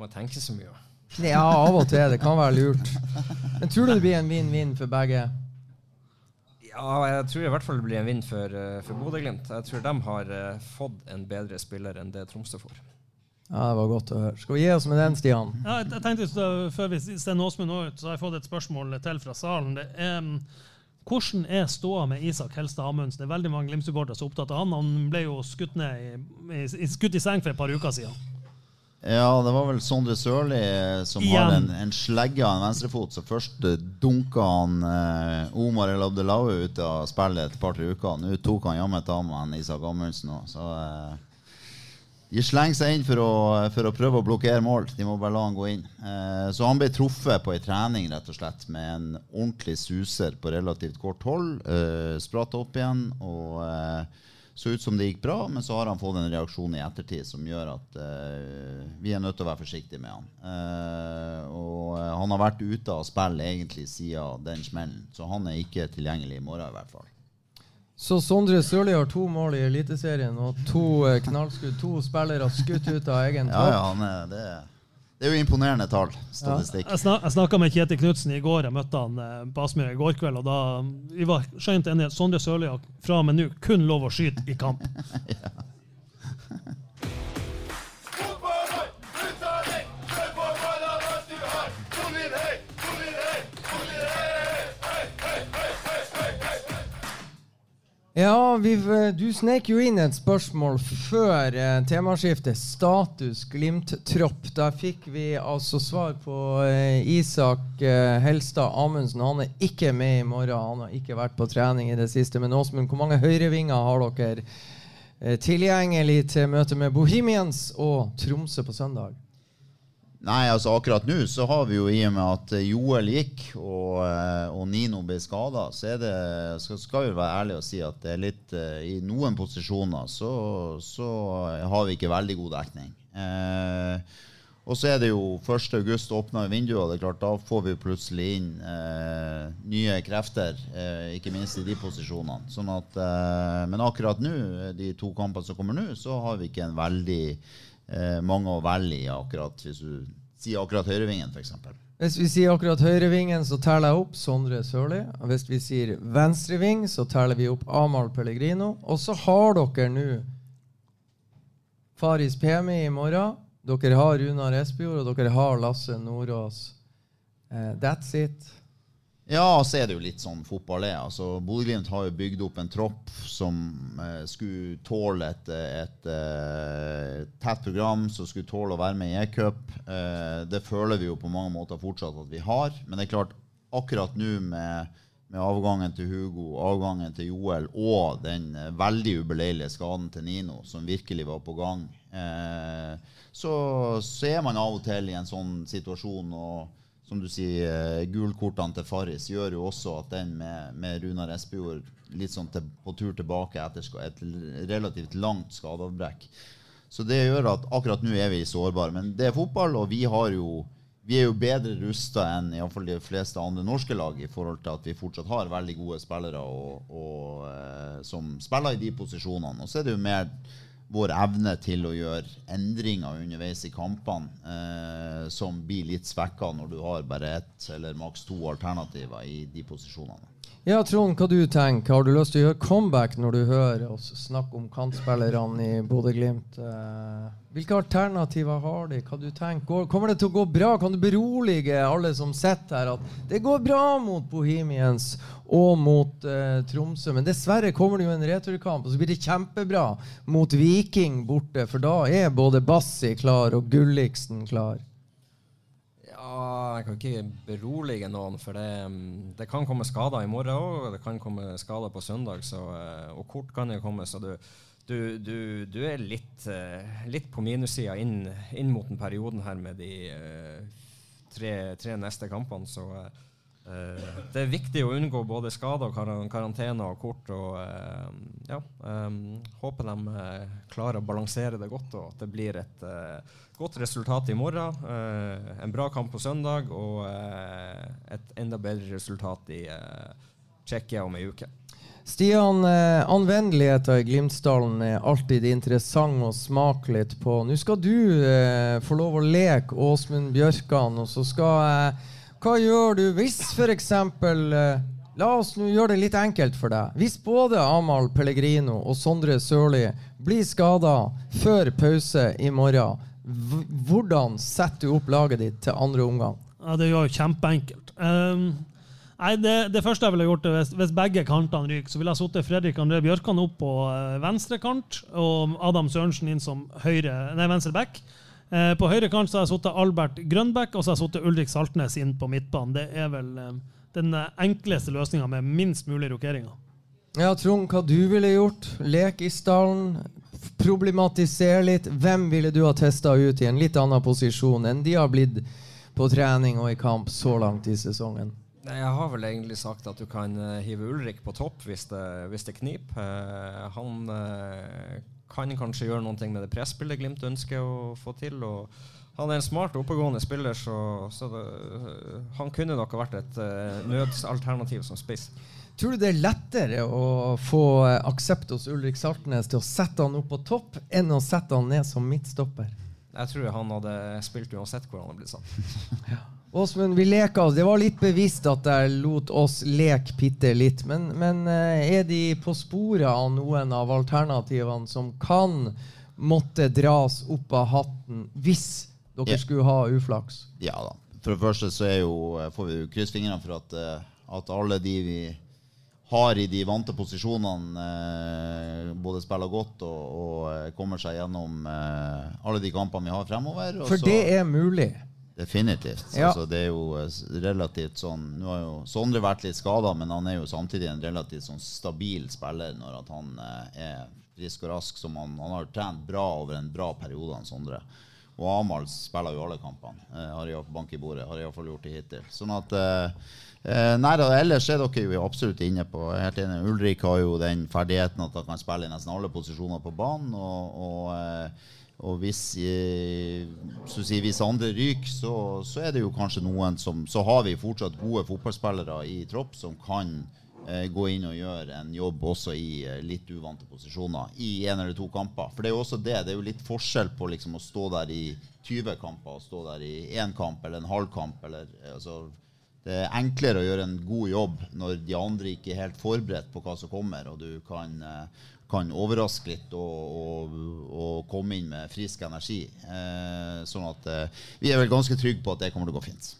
Må tenke så mye. Ja, av og til. Det kan være lurt. Men tror du det blir en vinn-vinn for begge? Ja, jeg tror i hvert fall det blir en vinn for, eh, for Bodø-Glimt. Jeg tror de har eh, fått en bedre spiller enn det Tromsø får. Ja, det var godt å høre. Skal vi gi oss med den, Stian? Ja, jeg jeg tenkte så, Før vi sender Åsmund ut, så har jeg fått et spørsmål til fra salen. Det er, mm, hvordan er ståa med Isak Helstad Amundsen? Det er veldig mange Glimt-supportere som er opptatt av han. Han ble jo skutt, ned i, i, skutt i seng for et par uker siden. Ja, det var vel Sondre Sørli eh, som Igjen. har en, en slegge av en venstrefot. Så først eh, dunka han eh, Omar El Abdelawi ut av spillet et par-tre uker. Nå tok han jammen ta med han Isak Amundsen òg, så eh, De slenger seg inn for å, for å prøve å blokkere mål. De må bare la han gå inn. Eh, så han ble truffet på ei trening rett og slett med en ordentlig suser på relativt kort hold. Eh, spratt opp igjen og så ut som det gikk bra, men så har han fått en reaksjon i ettertid som gjør at uh, vi er nødt til å være forsiktige med han. Uh, og eh, han har vært ute av spill egentlig siden den smellen, så han er ikke tilgjengelig i morgen i hvert fall. Så Sondre Sørli har to mål i Eliteserien og to knallskudd. To spillere skutt ut av egen topp. ja, han er, det, det er jo imponerende tall. Statistikk. Jeg, snak, jeg snakka med Kjetil Knutsen i går. Jeg møtte han eh, på Aspmyra i går kveld. og da Vi var skjønt enige. Sondre Sørli har fra og med nå kun lov å skyte i kamp. Ja, vi, du snek jo inn et spørsmål før eh, temaskiftet. Status Glimt-tropp. Da fikk vi altså svar på eh, Isak eh, Helstad Amundsen. Han er ikke med i morgen. Han har ikke vært på trening i det siste. Men Åsmund, hvor mange høyrevinger har dere eh, tilgjengelig til møte med Bohemians og Tromsø på søndag? Nei, altså akkurat nå så har vi jo i og med at eh, Joel gikk og, eh, og Nino ble skada, så det, skal, vi være ærlige og si at det er litt eh, I noen posisjoner så, så har vi ikke veldig god dekning. Eh, og så er det jo 1.8 åpna vinduet, og det er klart da får vi plutselig inn eh, nye krefter. Eh, ikke minst i de posisjonene. Sånn at, men akkurat nå, de to kampene som kommer nå, så har vi ikke en veldig mange å velge i, akkurat hvis du sier akkurat høyrevingen, f.eks. Hvis vi sier akkurat høyrevingen, så teller jeg opp Sondre Sørli. Hvis vi sier venstreving, så teller vi opp Amahl Pellegrino. Og så har dere nå Faris Pemi i morgen. Dere har Runar Espejord, og dere har Lasse Nordås. Eh, that's it. Ja, så er det jo litt sånn fotball er. Altså, Bodø-Glimt har jo bygd opp en tropp som eh, skulle tåle et, et, et, tett program, som skulle tåle å være med i E-cup. Eh, det føler vi jo på mange måter fortsatt at vi har. Men det er klart, akkurat nå med, med avgangen til Hugo, avgangen til Joel og den eh, veldig ubeleilige skaden til Nino, som virkelig var på gang, eh, så, så er man av og til i en sånn situasjon. og som du sier, eh, gulkortene til Farris gjør jo også at den med, med Runar Espejord litt sånn til, på tur tilbake etter et relativt langt skadeavbrekk. Så det gjør at akkurat nå er vi sårbare. Men det er fotball, og vi jo vi er jo bedre rusta enn i fall de fleste andre norske lag i forhold til at vi fortsatt har veldig gode spillere og, og, eh, som spiller i de posisjonene. Og så er det jo mer vår evne til å gjøre endringer underveis i kampene eh, som blir litt svekka når du har bare ett eller maks to alternativer i de posisjonene. Ja, Trond, hva du tenker? Har du lyst til å gjøre comeback når du hører oss snakke om kantspillerne i Bodø-Glimt? Eh, hvilke alternativer har de? Hva du tenker? Kommer det til å gå bra? Kan du berolige alle som sitter her, at det går bra mot Bohemians og mot eh, Tromsø? Men dessverre kommer det jo en returkamp, og så blir det kjempebra mot Viking borte, for da er både Bassi klar og Gulliksen klar. Ja, jeg kan ikke berolige noen, for det, det kan komme skader i morgen òg. Og det kan komme skader på søndag, så, eh, og kort kan det komme. Så du, du, du, du er litt, eh, litt på minussida inn, inn, mot den perioden her med de uh, tre, tre, neste kampene. Så det er viktig å unngå både skader, karantene og kort. Og uh, ja, um, håper de klarer å balansere det godt, og at det blir et godt resultat i morgen. Eh, en bra kamp på søndag og eh, et enda bedre resultat i eh, Tsjekkia om ei uke. Stian, eh, anvendeligheten i Glimtsdalen er alltid interessant å smake litt på. Nå skal du eh, få lov å leke Åsmund Bjørkan, og så skal jeg Hva gjør du hvis f.eks. Eh, la oss nå gjøre det litt enkelt for deg. Hvis både Amahl Pellegrino og Sondre Sørli blir skada før pause i morgen, hvordan setter du opp laget ditt til andre omgang? Ja, Det er jo kjempeenkelt. Um, nei, det, det, første jeg ville gjort, hvis, hvis begge kantene ryker, så ville jeg satt Fredrik André Bjørkan opp på uh, venstre kant og Adam Sørensen inn som høyre, nei, venstre back. Uh, på høyre kant så har jeg sittet Albert Grønbæk og så har jeg sittet Ulrik Saltnes inn på midtbanen. Det er vel eh, den enkleste løsninga med minst mulig rokeringer. Ja, Trond, hva du ville gjort? Lek i stallen, problematisere litt. Hvem ville du ha testa ut i en litt annen posisjon enn de har blitt på trening og i kamp så langt i sesongen? Jeg har vel egentlig sagt at du kan uh, hive Ulrik på topp hvis det, hvis det kniper. Uh, han kan kanskje gjøre noe med det presspillet Glimt ønsker å få til. og han er en smart, oppegående spiller, så, så det, han kunne nok vært et nødsalternativ som spiss. Tror du det er lettere å få aksept hos Ulrik Saltnes til å sette han opp på topp, enn å sette han ned som midtstopper? Jeg tror han hadde spilt uansett hvor han hadde blitt satt. ja. Åsmund, vi leka oss. Det var litt bevisst at jeg lot oss leke bitte litt. Men, men, eh, er de på sporet av noen av alternativene som kan måtte dras opp av hatten hvis dere ja. skulle ha uflaks? Ja da. For det første så jo, får vi krysse fingrene for at, eh, at alle de vi har i de vante posisjonene eh, både spiller godt og, og, eh, kommer seg gjennom eh, alle de kampene vi har fremover. For det er mulig? Definitivt. Ja. Altså, det er jo eh, relativt sånn Nå har jo Sondre vært litt skada, men han er jo samtidig en relativt sånn stabil spiller når han eh, er frisk og rask. Som han, han, har trent bra over en bra periode, han Sondre. Og Amahl spiller jo alle kampene. Eh, har jeg bank i bordet. Har iallfall gjort det hittil. Sånn at eh, Eh, nei da, Ellers er dere jo absolutt inne på helt enig. Ulrik har jo den ferdigheten at han kan spille i nesten alle posisjoner på banen. Og, og, eh, og hvis, eh, si, hvis, andre ryker, så, så, er det jo kanskje noen som Så har vi fortsatt gode fotballspillere i tropp som kan eh, gå inn og gjøre en jobb også i eh, litt uvante posisjoner i en eller to kamper. For det er jo også det. Det er jo litt forskjell på liksom, å stå der i 20 kamper og stå der i én kamp eller en halv kamp. Eller, altså, det er enklere å gjøre en god jobb når de andre ikke er helt forberedt på hva som kommer, og du kan, kan overraske litt og, og, og, komme inn med frisk energi. Eh, sånn at eh, vi er vel ganske trygge på at det kommer til å gå fint.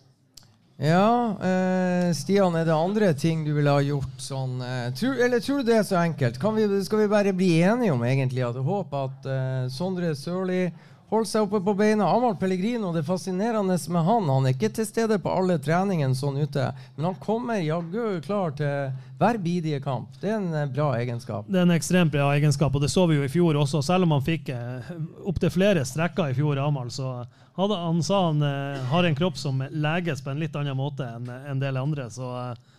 Ja, eh, Stian, er det andre ting du ville ha gjort sånn eh, tror, Eller tror du det er så enkelt? Vi, skal vi bare bli enige om egentlig at jeg håper at eh, Sondre Sørli holder seg oppe på beina. Amahl Pellegrino, det fascinerende med han Han er ikke til stede på alle treningene sånn ute, men han kommer jaggu klar til hver bidige kamp. Det er en eh, bra egenskap. Det er en ekstremt bra egenskap, og det så vi jo i fjor også. Selv om han fikk eh, opptil flere strekker i fjor, Amahl, så hadde, han sa han eh, har en kropp som leges på en litt annen måte enn en del andre. så eh,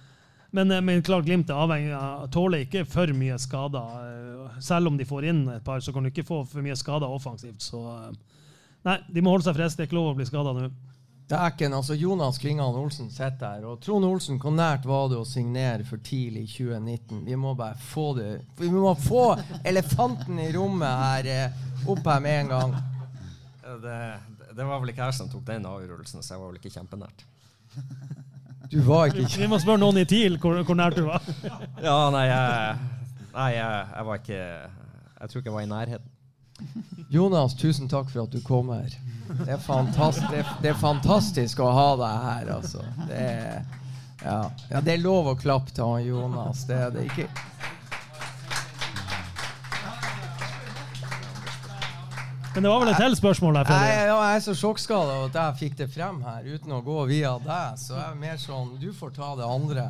men, eh, men klart Glimt er avhengig av tåler ikke for mye skader. Eh, selv om de får inn et par, så kan du ikke få for mye skader offensivt. Så eh, nei, de må holde seg friske. Det er ikke lov å bli skada nå. Dæken, altså Jonas Klingan Olsen sitter her. Og Trond Olsen, hvor nært var det å signere for tidlig i 2019? Vi må bare få det Vi må få elefanten i rommet her opp her med en gang. Det, det var vel ikke jeg som tok den avgjørelsen, så jeg var vel ikke kjempenært. Du var ikke Vi må spørre noen i TIL hvor, hvor nært du var. Ja, nei, jeg, nei jeg, jeg var ikke Jeg tror ikke jeg var i nærheten. Jonas, tusen takk for at du kom her. Det er, fantast, det, det er fantastisk å ha deg her, altså. Det er, ja. ja, det er lov å klappe til han Jonas. Det er det ikke. Men det var vel et til spørsmål der, Jeg, Freddy? ja, jeg er så sjokkskada at jeg fikk det frem her uten å gå via deg. Så jeg er mer sånn Du får ta det andre.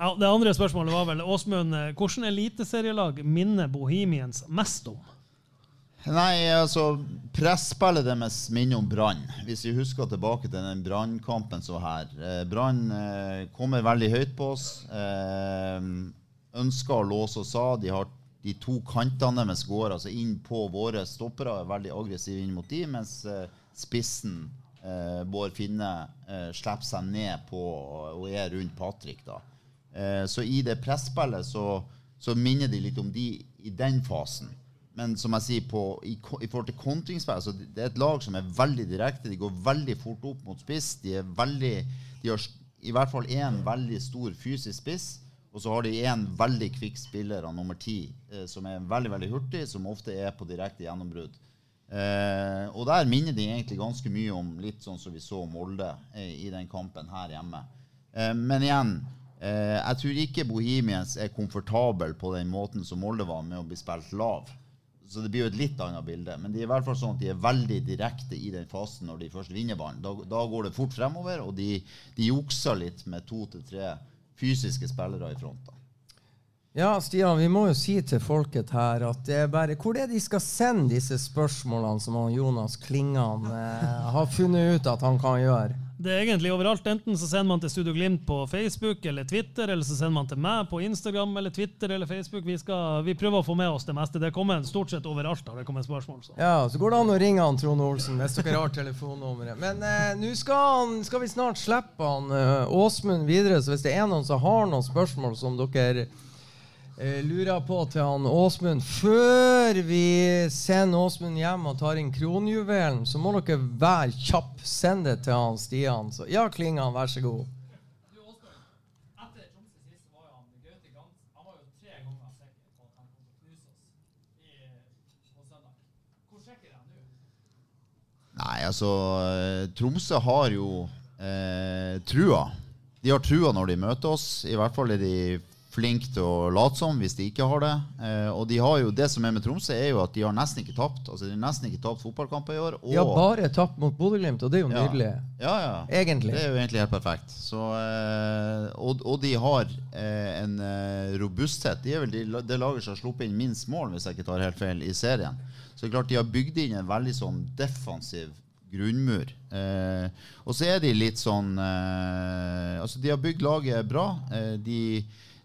Ja, det andre spørsmålet var vel Åsmund, hvordan hvilket eliteserielag minner Bohemians mest om? Nei, altså Presspillet deres minner om Brann. Hvis vi husker tilbake til den Brannkampen som var her. Eh, Brann eh, kommer veldig høyt på oss. Eh, ønsker å låse oss av. De har de to kantene deres går altså inn på våre stoppere. Er veldig aggressive inn mot de, mens eh, spissen, eh, Bård Finne, eh, slipper seg ned på og er rundt Patrick. da. Eh, så i det presspillet så, så minner de litt om de i den fasen. Men som jeg sier, på, i, i forhold til kontringsspill altså det er et lag som er veldig direkte. De går veldig fort opp mot spiss. De er veldig De har i hvert fall én veldig stor fysisk spiss. Og så har de én veldig kvikk spiller av nummer ti, eh, som er veldig veldig hurtig, som ofte er på direkte gjennombrudd. Eh, og der minner de egentlig ganske mye om litt sånn som vi så Molde eh, i den kampen her hjemme. Eh, men igjen, eh, jeg tror ikke Bohemians er komfortabel på den måten som Molde var med å bli spilt lav. Så det blir jo et litt annet bilde. Men de er i hvert fall sånn at de er veldig direkte i den fasen når de først vinner ballen. Da, da går det fort fremover, og de, de jukser litt med to til tre fysiske spillere i front. da. Ja, Stian, vi må jo si til folket her at det er bare Hvor er det de skal sende disse spørsmålene som Jonas Klingan eh, har funnet ut at han kan gjøre? Det er egentlig overalt. Enten så sender man til Studio Glimt på Facebook eller Twitter, eller så sender man til meg på Instagram eller Twitter eller Facebook. Vi, skal, vi prøver å få med oss det meste. Det kommer stort sett overalt. har det kommet spørsmål. Så. Ja, Så går det an å ringe han Trond Olsen hvis dere har telefonnummeret. Men eh, nå skal, skal vi snart slippe han eh, Åsmund videre, så hvis det er noen som har noen spørsmål som dere lurer på til han Åsmund før vi sender Åsmund hjem og tar inn kronjuvelen, så må dere være kjapp. Send det til han Stian. Så, ja, Klingan, vær så god. Nei, altså eh, Tromsø har jo eh, trua. De har trua når de møter oss. I hvert fall i de flinke til å late som hvis de ikke har det. Eh, og de har jo, det som er med Tromsø, er jo at de har nesten ikke tapt. Altså De har nesten ikke tapt fotballkamper i år. Og, De har bare tapt mot Bodø-Glimt, og det er jo Ja. nydelig. Ja, ja. Egentlig. Det er jo egentlig helt perfekt. Så, eh, og, og de har eh, en eh, robusthet. De er vel de, det laget som har sluppet inn minst mål, hvis jeg ikke tar helt feil, i serien. Så det er klart de har bygd inn en veldig sånn defensiv grunnmur. Eh, og så er de litt sånn eh, Altså, de har bygd laget bra. Eh, de,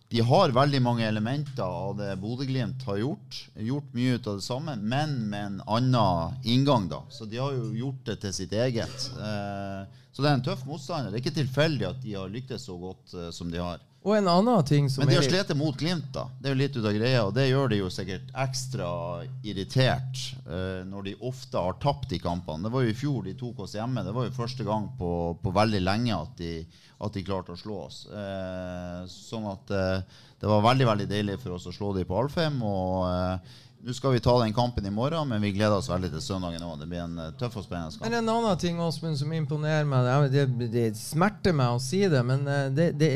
de har veldig mange elementer av det Bodø-Glimt har gjort. Gjort mye ut av det samme, men med en annen inngang, da. Så de har jo gjort det til sitt eget. Eh, så det er en tøff motstander. Det er ikke tilfeldig at de har lyktes så godt eh, som de har. Og en annen ting som Men de har slitt mot Glimt, da. Det er jo litt ut av greia. Og det gjør de jo sikkert ekstra irritert uh, når de ofte har tapt de kampene. Det var jo i fjor de tok oss hjemme. Det var jo første gang på, på veldig lenge at de, at de klarte å slå oss. Uh, sånn at uh, det var veldig veldig deilig for oss å slå dem på Alfheim. Og nå skal vi ta den kampen i morgen, men vi gleder oss veldig til søndagen òg. Det blir en eh, tøff og spennende kamp. Men en annen ting Åsmund, som imponerer meg Det, det, det smerter meg å si det, men eh, det, det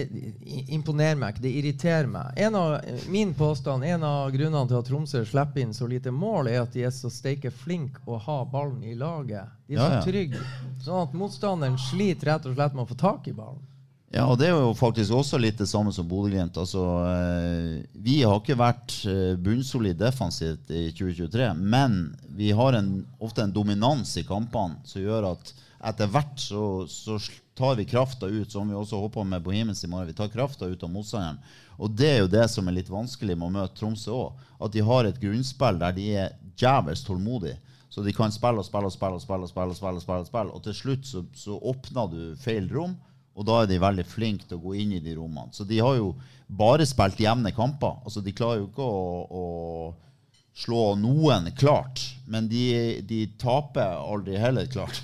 imponerer meg ikke. Det irriterer meg. En av, min påstand, en av grunnene til at Tromsø slipper inn så lite mål, er at de er så steike flinke å ha ballen i laget. De er Ja, så ja. trygge. Sånn at motstanderen sliter rett og slett med å få tak i ballen. Ja, og det er jo faktisk også litt det samme som Bodø-Glimt. Altså, eh, vi har ikke vært eh, bunnsolid defensivt i 2023, men vi har en, ofte en dominans i kampene som gjør at etter hvert så, så tar vi krafta ut, som vi også håper med Bohemens i morgen. Vi tar krafta ut av motstanderen. Og det er jo det som er litt vanskelig med å møte Tromsø òg. At de har et grunnspill der de er djevelsk tålmodige. Så de kan spille og spille og spille og spille, og spille, og spille, og spille, og til slutt så, så åpner du feil rom, og da er de veldig flinke til å gå inn i de rommene. Så de har jo bare spilt jevne kamper. Altså De klarer jo ikke å, å slå noen klart, men de, de taper aldri heller klart.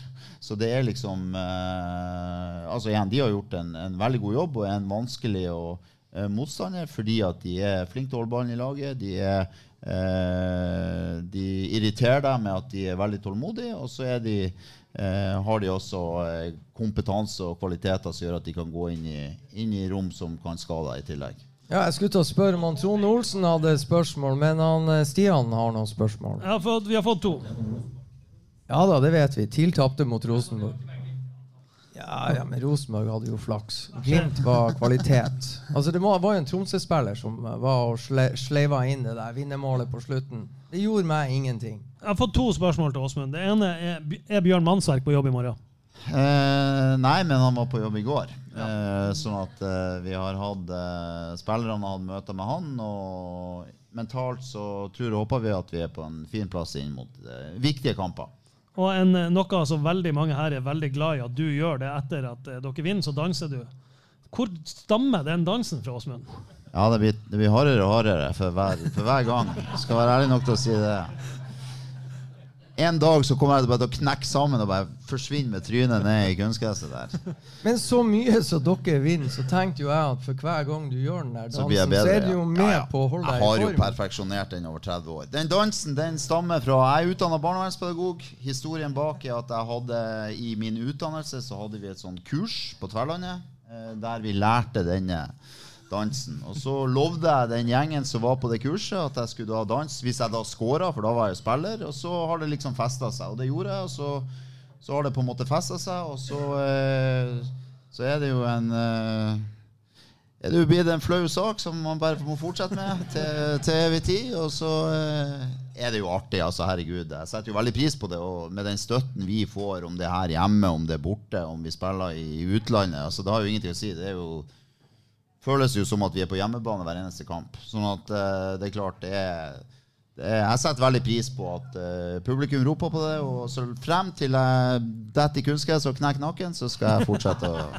Så det er liksom eh, Altså igjen, de har gjort en, en veldig god jobb og er en vanskelig og, eh, motstander fordi at de er flinke til å holde ballen i laget. De, er, eh, de irriterer deg med at de er veldig tålmodige, og så er de, eh, har de også eh, kompetanse og kvaliteter som gjør at de kan gå inn i, inn i rom som kan skade deg i tillegg. Ja, jeg skulle til å spørre om han Trond Olsen hadde spørsmål, men han eh, Stian har noen spørsmål. Har fått, vi har fått to. Ja da, det vet vi. TIL tapte mot Rosenborg. Ja, ja, men Rosenborg hadde jo flaks. Glimt var kvalitet. Altså Det var var jo en Tromsø-spiller som eh, var og sle, sleiva inn det der vinnermålet på slutten. Det gjorde meg ingenting. Jeg har fått to spørsmål til Åsmund. Det ene er er Bjørn Mannsverk på jobb i morgen. Eh, nei, men han var på jobb i går. Eh, sånn at eh, vi har hatt eh, Spillerne har hatt møter med han, og mentalt så tror og håper vi at vi er på en fin plass inn mot eh, viktige kamper. Og en, eh, noe som veldig mange her er veldig glad i at du gjør det etter at eh, dere vinner, så danser du. Hvor stammer den dansen fra, Åsmund? Ja, det blir, det blir hardere og hardere for hver, for hver gang. Skal være ærlig nok til å si det. En dag så kommer jeg til å knekke sammen og bare forsvinne med trynet ned i kunstgresset der. Men så mye som dere vinner, så tenkte jo jeg at for hver gang du gjør den der Så dansen, så bedre. er du jo med Ja, ja. på å holde deg i form. Jeg har jo perfeksjonert den over 30 år. Den dansen den stammer fra Jeg er utdanna barnevernspedagog. Historien bak er at jeg hadde i min utdannelse så hadde vi et sånt kurs på Tverlandet eh, der vi lærte denne dansen. Og så lovde jeg den gjengen som var på det kurset, at jeg skulle da danse hvis jeg da scora, for da var jeg spiller. Og så har det liksom festa seg, og det gjorde jeg. Og så, så har det på en måte festa seg, og så, eh, så er det jo en eh, er det jo blitt en flau sak som man bare må fortsette med til, til evig tid. Og så eh, er det jo artig, altså. Herregud. Jeg setter jo veldig pris på det. Og med den støtten vi får, om det er her hjemme, om det er borte, om vi spiller i utlandet, altså det har jo ingenting å si. Det er jo føles jo som at vi er på hjemmebane hver eneste kamp. Sånn at uh, det er klart det er, det er Jeg setter veldig pris på at uh, publikum roper på det. Og så frem til jeg detter i kunstgress og knekker nakken, så skal jeg fortsette å,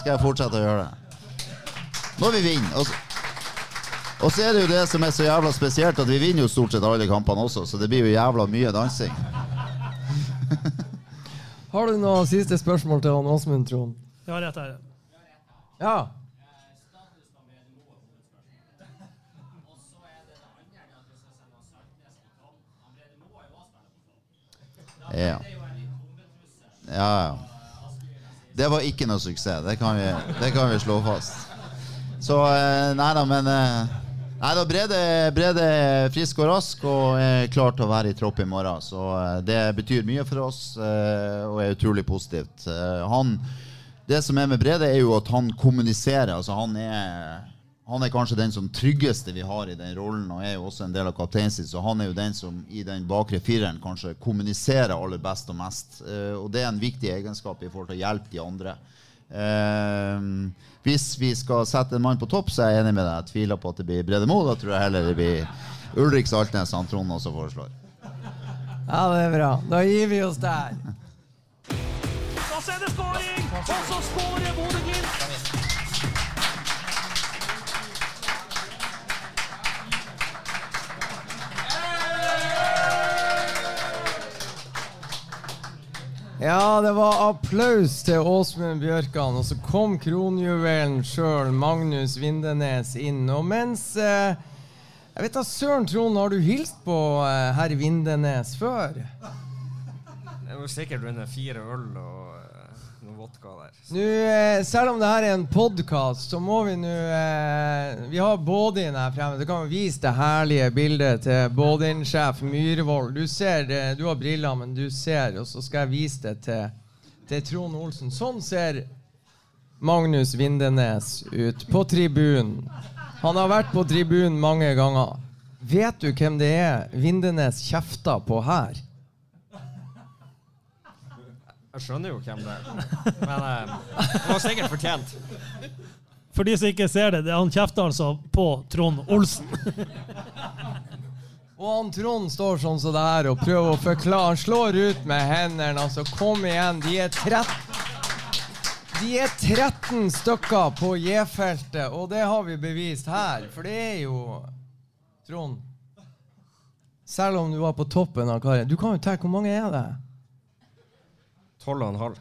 skal jeg fortsette å gjøre det. Når vi vinner. Og så, og så er det jo det som er så jævla spesielt, at vi vinner jo stort sett alle kampene også, så det blir jo jævla mye dansing. Har du noen siste spørsmål til han Åsmund, Trond? Ja, rett her. Ja. Ja. Ja, ja. Det var ikke noe suksess. Det kan vi, det kan vi slå fast. Så eh, nei da, men eh, Nei da, Brede, er frisk og rask og er klar til å være i tropp i morgen. Så eh, det betyr mye for oss og er utrolig positivt. Han, det som er med Brede, er jo at han kommuniserer. Altså han er han er kanskje den som tryggeste vi har i den rollen, og er jo også en del av kapteinsen. Så han er jo den som i den bakre fireren kanskje kommuniserer aller best og mest. Eh, og det er en viktig egenskap i forhold til å hjelpe de andre. Eh, hvis vi skal sette en mann på topp, så er jeg enig med deg. Jeg tviler på at det blir Brede Moe. Da tror jeg heller det blir Ulrik Saltnes, han Trond også foreslår. ja, det er bra. Da gir vi oss der. Da ser det skåring, og så skårer Bodø-Glimt! Ja, det var applaus til Åsmund Bjørkan, og så kom kronjuvelen sjøl, Magnus Vindenes, inn. Og mens eh, Jeg vet da søren, Trond, har du hilst på eh, herr Vindenes før? Det er jo sikkert under fire øl og vodka der. Nå, eh, selv om det her er en podkast, så må vi nå eh, Vi har Bådin her fremme. Du kan vise det herlige bildet til Bådin-sjef Myhrvold. Du ser det, du har briller, men du ser, og så skal jeg vise det til, til Trond Olsen. Sånn ser Magnus Vindenes ut på tribunen. Han har vært på tribunen mange ganger. Vet du hvem det er Vindenes kjefter på her? Jeg skjønner jo hvem det er. Men eh, det var sikkert fortjent. For de som ikke ser det, det han kjefter altså på Trond Olsen. Og han Trond står sånn som det her og prøver å forklare. Han slår ut med hendene. Altså, kom igjen. De er 13 De er 13 stykker på J-feltet, og det har vi bevist her. For det er jo Trond Selv om du var på toppen av karrieren Du kan jo tenke hvor mange er det? Tolv og en halv.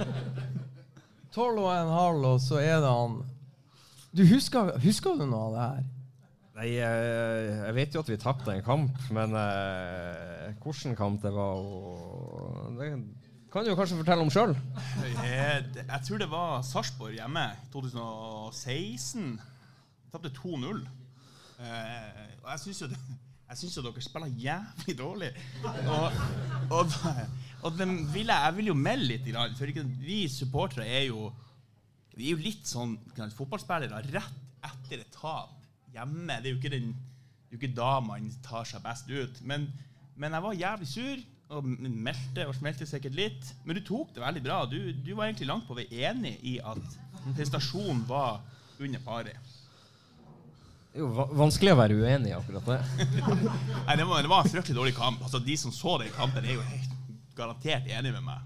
Tolv og en halv, og så er det han Du husker, husker du noe av det her? Nei, jeg, jeg vet jo at vi tapte en kamp, men eh, hvilken kamp det var og Det kan du jo kanskje fortelle om sjøl. Jeg, jeg tror det var Sarpsborg hjemme 2016. Vi tapte 2-0. Eh, og jeg syns jo, det- jeg synes jo dere spiller jævlig dårlig. Og, og, og vil jeg, jeg vil jo melde litt, for vi supportere er jo Vi er jo litt sånn fotballspillere rett etter et tap hjemme. Det er jo ikke, den, det er jo ikke da man tar seg best ut. Men, men jeg var jævlig sur og meldte og smelte sikkert litt. Men du tok det veldig bra. Du, du var egentlig langt på vei enig i at prestasjonen var under paret. Det er jo vanskelig å være uenig i akkurat det. Nei, det var, det var en fryktelig dårlig kamp. Altså, De som så den kampen, er jo helt garantert enig med meg.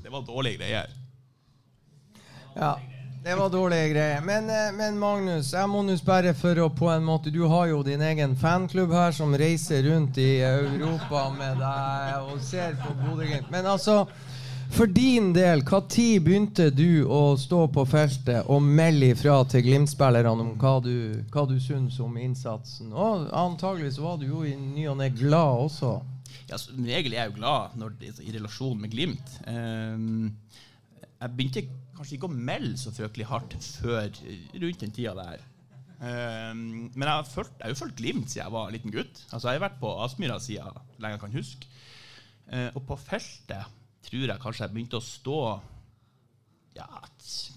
Det var dårlige greier. Ja, det var dårlige greier. Men, eh, men Magnus, jeg må nå spørre for å på en måte Du har jo din egen fanklubb her som reiser rundt i Europa med deg og ser på Bodø-Glimt. Men altså, for din del, når begynte du å stå på feltet og melde ifra til Glimt-spillerne om hva du, hva du syns om innsatsen? Og antagelig så var du jo i ny og ne glad også. Ja, som regel er jeg jo glad når i relasjon med Glimt. Um, jeg begynte kanskje ikke å melde så fryktelig hardt før rundt den tida der. Um, men jeg har, følt, jeg har jo fulgt Glimt siden jeg var liten gutt. Altså Jeg har vært på Aspmyra siden lenge jeg kan huske. Uh, og på feltet tror jeg kanskje jeg begynte å stå ja,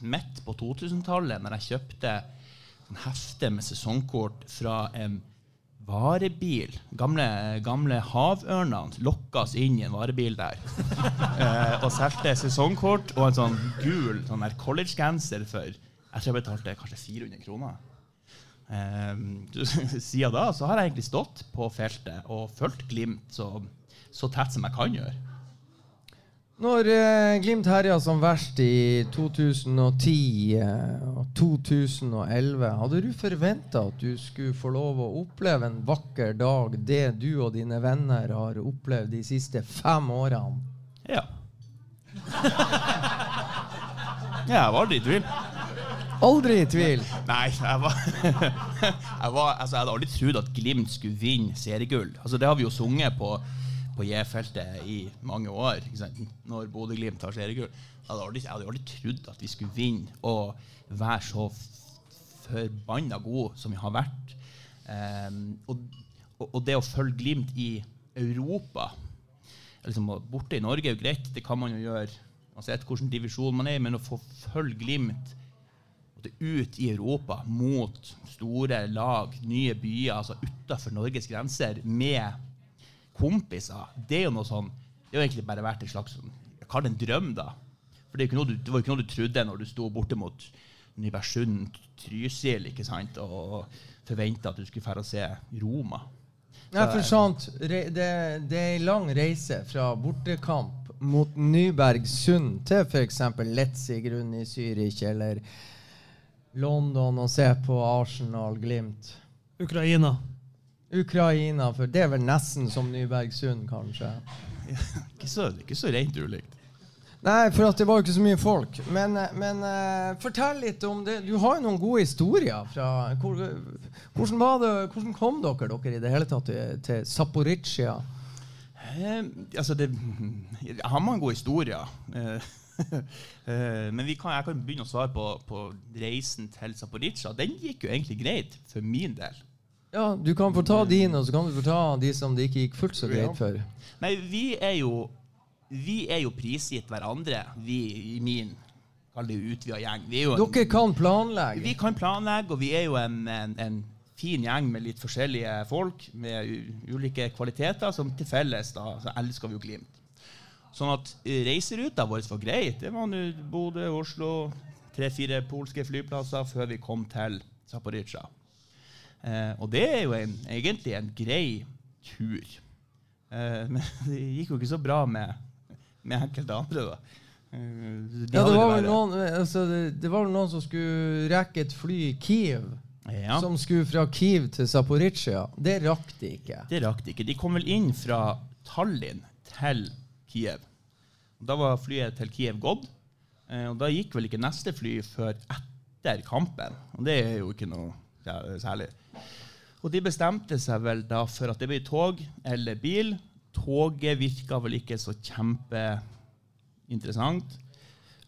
midt på 2000-tallet, når jeg kjøpte en hefte med sesongkort fra en varebil. Gamle, gamle havørnene lokkes inn i en varebil der. eh, og solgte sesongkort og en sånn gul sånn collegegenser for jeg tror jeg betalte kanskje 400 kroner. Eh, siden da så har jeg egentlig stått på feltet og fulgt Glimt så, så tett som jeg kan gjøre. Når eh, Glimt herja som verst i 2010 eh, og 2011, hadde du forventa at du skulle få lov å oppleve en vakker dag, det du og dine venner har opplevd de siste fem årene? Ja. Ja, jeg var aldri i tvil. Aldri i tvil. Nei, jeg var, jeg, var altså, jeg hadde aldri trodd at Glimt skulle vinne seriegull. Altså, det har vi jo sunget på, på J-feltet i mange år. Når Bodø-Glimt tar seriegull. Jeg hadde, aldri, aldri trodd at vi skulle vinne og være så forbanna gode som vi har vært. Um, og, og det å følge Glimt i Europa liksom, Borte i Norge er jo greit, det kan man jo gjøre uansett hvilken divisjon man er i, men å få følge Glimt ut i Europa mot store lag, nye byer, altså utafor Norges grenser, med kompiser, det er jo noe sånn Det har egentlig bare vært en slags sånn, jeg kaller det en drøm, da. For det, er ikke noe du, det var jo ikke noe du trodde når du sto borte mot Nybergsund, Trysil, ikke sant, og forventa at du skulle dra og se Roma. Nei, for sant, det, det er en lang reise fra bortekamp mot Nybergsund til f.eks. Letzigrund i Zürich eller London og se på Arsenal, Glimt. Ukraina. Ukraina, for det er vel nesten som Nybergsund, kanskje. Ikke så, ikke så rent ulikt. Nei, for det var jo ikke så mye folk. Men, eh, men uh, fortell litt om det. Du har jo noen gode historier. fra hvor, hvordan, var det, hvordan kom dere dere i det hele tatt til, til Zaporizjzja? Eh, altså det, jeg har man gode historier. Eh, eh, men vi kan, jeg kan begynne å svare på, på reisen til Zaporizjzja. Den gikk jo egentlig greit, for min del. Ja, Du kan få ta din, og så kan du få ta de som det ikke gikk fullt så greit for. Nei, vi er jo Vi er jo prisgitt hverandre, vi i min Kall det utvida gjeng. Vi er jo en- Dere kan planlegge. Vi kan planlegge, og vi er jo en, en, en fin gjeng med litt forskjellige folk med u- ulike kvaliteter, som til felles da, så elsker vi jo Glimt. Sånn at reiseruta vår var greit. Det var nå Bodø, Oslo, tre-fire polske flyplasser før vi kom til Zaporizjzja. Eh, og det er jo en, egentlig en grei tur. Eh, men det gikk jo ikke så bra med, med enkelte andre, da. Eh, de Ja, det var, vel noen, altså, det, det var noen som skulle rekke et fly i Kiev. Ja. Som skulle fra Kiev til Zaporizjzja. Det rakk de ikke. Det rakk de ikke. De kom vel inn fra Tallinn til Kiev. Da var flyet til Kiev gått. eh, Og da gikk vel ikke neste fly før etter kampen. Og det er jo ikke noe særlig. Og de bestemte seg vel da for at det blir tog eller bil. Toget virka vel ikke så kjempeinteressant.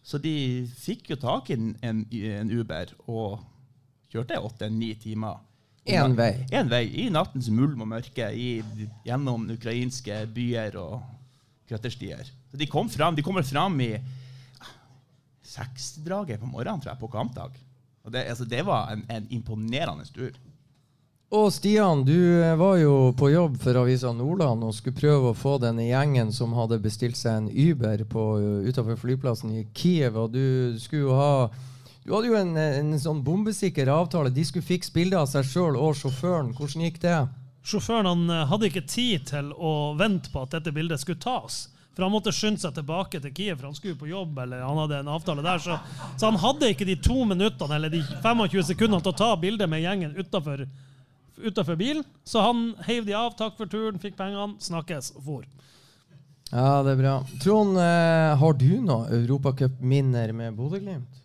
Så de fikk jo tak i en, en, Uber og kjørte åtte-ni timer. En vei. En vei. I nattens mulm og mørke. I, gjennom ukrainske byer og krøtterstier. Så de kom fram, de kommer fram i ah, seksdraget på morgenen, tror jeg, på kampdag. Og det, altså, det var en, en imponerende tur. Og Stian, du eh, var jo på jobb for Avisa Nordland og skulle prøve å få denne gjengen som hadde bestilt seg en Uber på, utenfor flyplassen i Kiev. Og du skulle jo ha Du hadde jo en, en sånn bombesikker avtale. De skulle fikse bilder av seg sjøl og sjåføren. Hvordan gikk det? Sjåføren han eh, hadde ikke tid til å vente på at dette bildet skulle tas. For Han måtte skynde seg tilbake til Kiev, for han skulle på jobb. eller han hadde en avtale der, Så, så han hadde ikke de to minuttene eller de 25 sekundene til å ta bilde med gjengen utafor bilen. Så han heiv de av, takk for turen, fikk pengene, snakkes og for. Ja, det er bra. Trond, eh, har du noe europacupminner med Bodø-Glimt?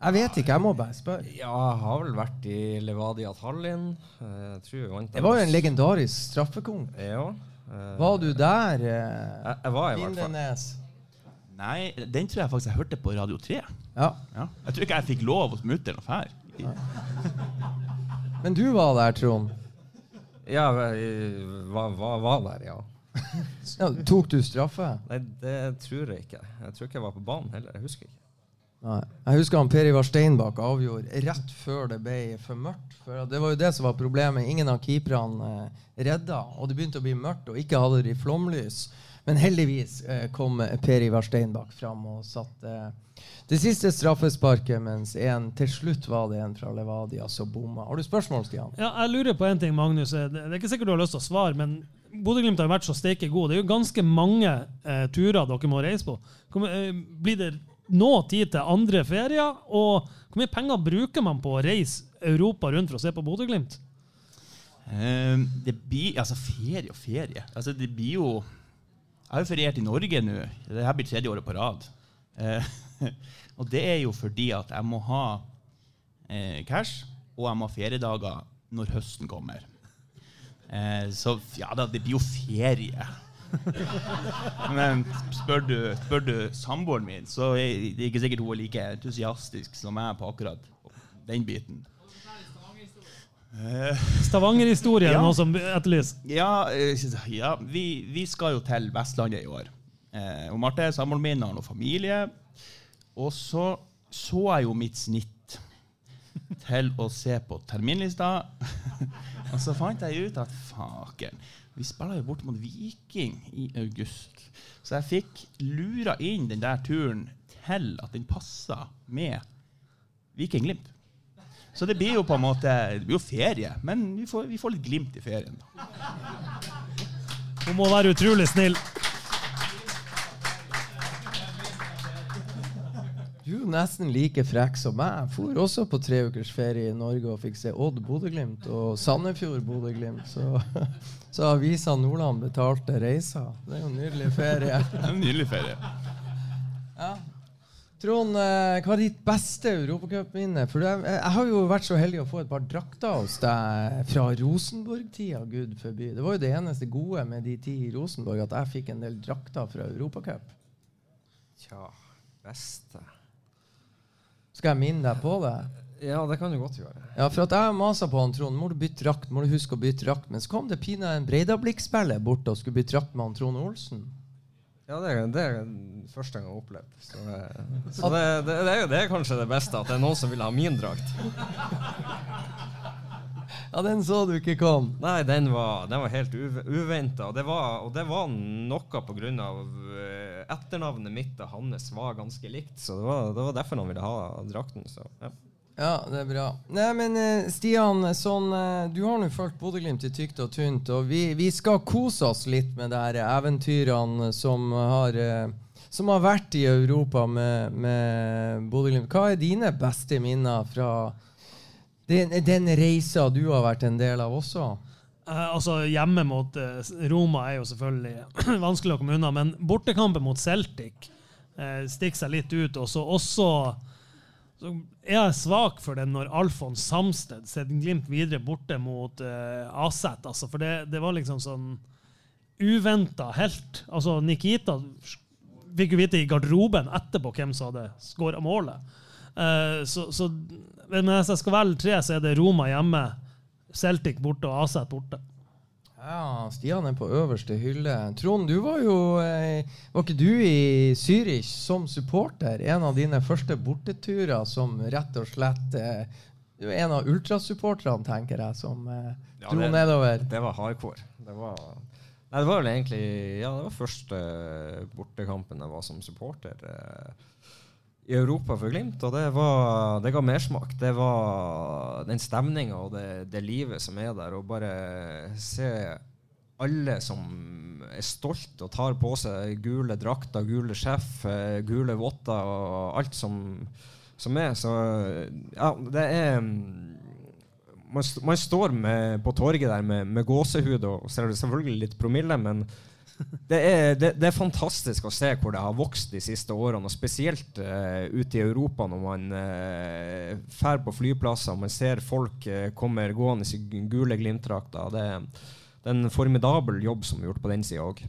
Jeg vet ikke, jeg må bare spørre. Ja, jeg har vel vært i Levadia Tallinn. Eh, Jeg vant Det var jo en legendarisk straffekonk. Ja. Eh, Var du der? eh, Jeg, jeg var i hvert fall. Lindenes? Nei, den tror jeg faktisk jeg hørte på Radio 3. Ja. Jeg tror ikke jeg fikk lov hos mutter'n å fære. Men du var der, Trond. Ja, var, var, var der, ja. Ja, tok du straffe? Nei, det tror jeg ikke. Jeg tror ikke jeg var på banen heller. Jeg husker ikke. Nei. Jeg husker han Per Ivar Steinbakk avgjorde rett før det ble for mørkt. For det var jo det som var problemet. Ingen av keeperne eh, redda, og det begynte å bli mørkt, og ikke hadde de flomlys. Men heldigvis eh, kom Per Ivar Steinbakk fram og satte eh, det siste straffesparket, mens en til slutt var det en fra Levadia som bomma. Har du spørsmål, Stian? Ja, jeg lurer på en ting, Magnus. Det er ikke sikkert du har lyst til å svare, men Bodø-Glimt har vært så steike gode. Det er jo ganske mange eh, turer dere må reise på. Hvor, eh, blir det nå tid til andre ferier? Og hvor mye penger bruker man på å reise Europa rundt for å se på Bodø-Glimt? Eh, det blir Altså, ferie og ferie. Altså, det blir jo Jeg har jo feriert i Norge nå. Det her blir tredje året på rad. Uh, og det er jo fordi at jeg må ha uh, cash, og jeg må ha feriedager når høsten kommer. Uh, så ja da, det blir jo ferie. Men spør du, spør du samboeren min, så er det ikke sikkert hun er like entusiastisk som meg på akkurat den biten. Eh, Stavanger-historie er Ja. noe som etterlyses. ja, eh, ja vi, vi skal jo til Vestlandet i år. Eh, og Marte, samboeren min, har noe familie. Og så så jeg jo mitt snitt til å se på terminlista. og så fant jeg ut at faken, vi spiller jo bort mot Viking i august. Så jeg fikk lura inn den der turen til at den passa med Viking Glimt. Så det blir jo på en måte Det blir jo ferie, men vi får, vi får litt glimt i ferien. da. Hun må være utrolig snill. Du er nesten like frekk som meg. Jeg for også på tre ukers ferie i Norge og fikk se Odd Bodø-Glimt og Sandefjord Bodø-Glimt. Så, så Avisa Nordland betalte reisa. Det er jo en nydelig ferie. Er en nydelig ferie. Ja. Trond, eh, hva er ditt beste europacupminne? For jeg, jeg har jo vært så heldig å få et par drakter hos deg fra Rosenborg-tida. Gud forby. Det var jo det eneste gode med de ti i Rosenborg, at jeg fikk en del drakter fra Europacup. Tja, beste Skal jeg minne deg på det? Ja, det kan du godt gjøre. Ja, for at jeg masa på han Trond. Må du bytte drakt? Må du huske å bytte drakt? Men så kom det pinadø en Breidablikk-spiller bort og skulle bytte drakt med han Trond Olsen. Ja, det er, det er første gang jeg har opplevd. Så, eh, så det, det, det, er jo, det er kanskje det beste, at det er noen som vil ha min drakt. Ja, den så du ikke kom. Nei, den var, den var helt uve- uventa. Og, det var- og det var noe pga. Uh, etternavnet mitt og hans var ganske likt. Så det var, det var derfor han ville ha drakten. Så, ja. Ja, det er bra. Nei, men eh, Stian, sånn, eh, du har nå fulgt Bodø-Glimt i tykt og tynt, og vi, vi skal kose oss litt med de eventyrene som har, eh, som har vært i Europa med, med Bodø-Glimt. Hva er dine beste minner fra den, den reisa du har vært en del av også? Altså Hjemme mot Roma er jo selvfølgelig vanskelig å komme unna, men bortekampen mot Celtic eh, stikker seg litt ut. Og så også så er jeg svak for det når Alfons Samsted setter Glimt videre borte mot uh, Aset. Altså, for det, det var liksom sånn uventa helt. Altså Nikita fikk jo vite i garderoben etterpå hvem som hadde skåra målet. Uh, så, så, men hvis jeg skal velge tre, så er det Roma hjemme, Celtic borte og Aset borte. Ja, Stian er på øverste hylle. Trond, du var jo eh, Var ikke du i Zürich som supporter? En av dine første borteturer som rett og slett eh, Du er en av ultrasupporterne, tenker jeg, som eh, Ja, dro det- nedover. Det var hardcore. Det var, nei, det var vel egentlig Ja, det var første bortekampen jeg var som supporter eh, i Europa for Glimt, og det, var, det ga mersmak. Det var den stemninga og det, det livet som er der, og bare se alle som er stolt og tar på seg gule drakter, gule sjef, eh, gule votter og alt som, som er. Så ja, det er man, man står med, på torget der med, med gåsehud og selv- selvfølgelig litt promille, men det er, det, det er fantastisk å se hvor det har vokst de siste årene, og spesielt uh, ute i Europa når man uh, drar på flyplasser og man ser folk uh, kommer gående i gule Glimt-drakter. Det, det er en formidabel jobb som er gjort på den sida òg.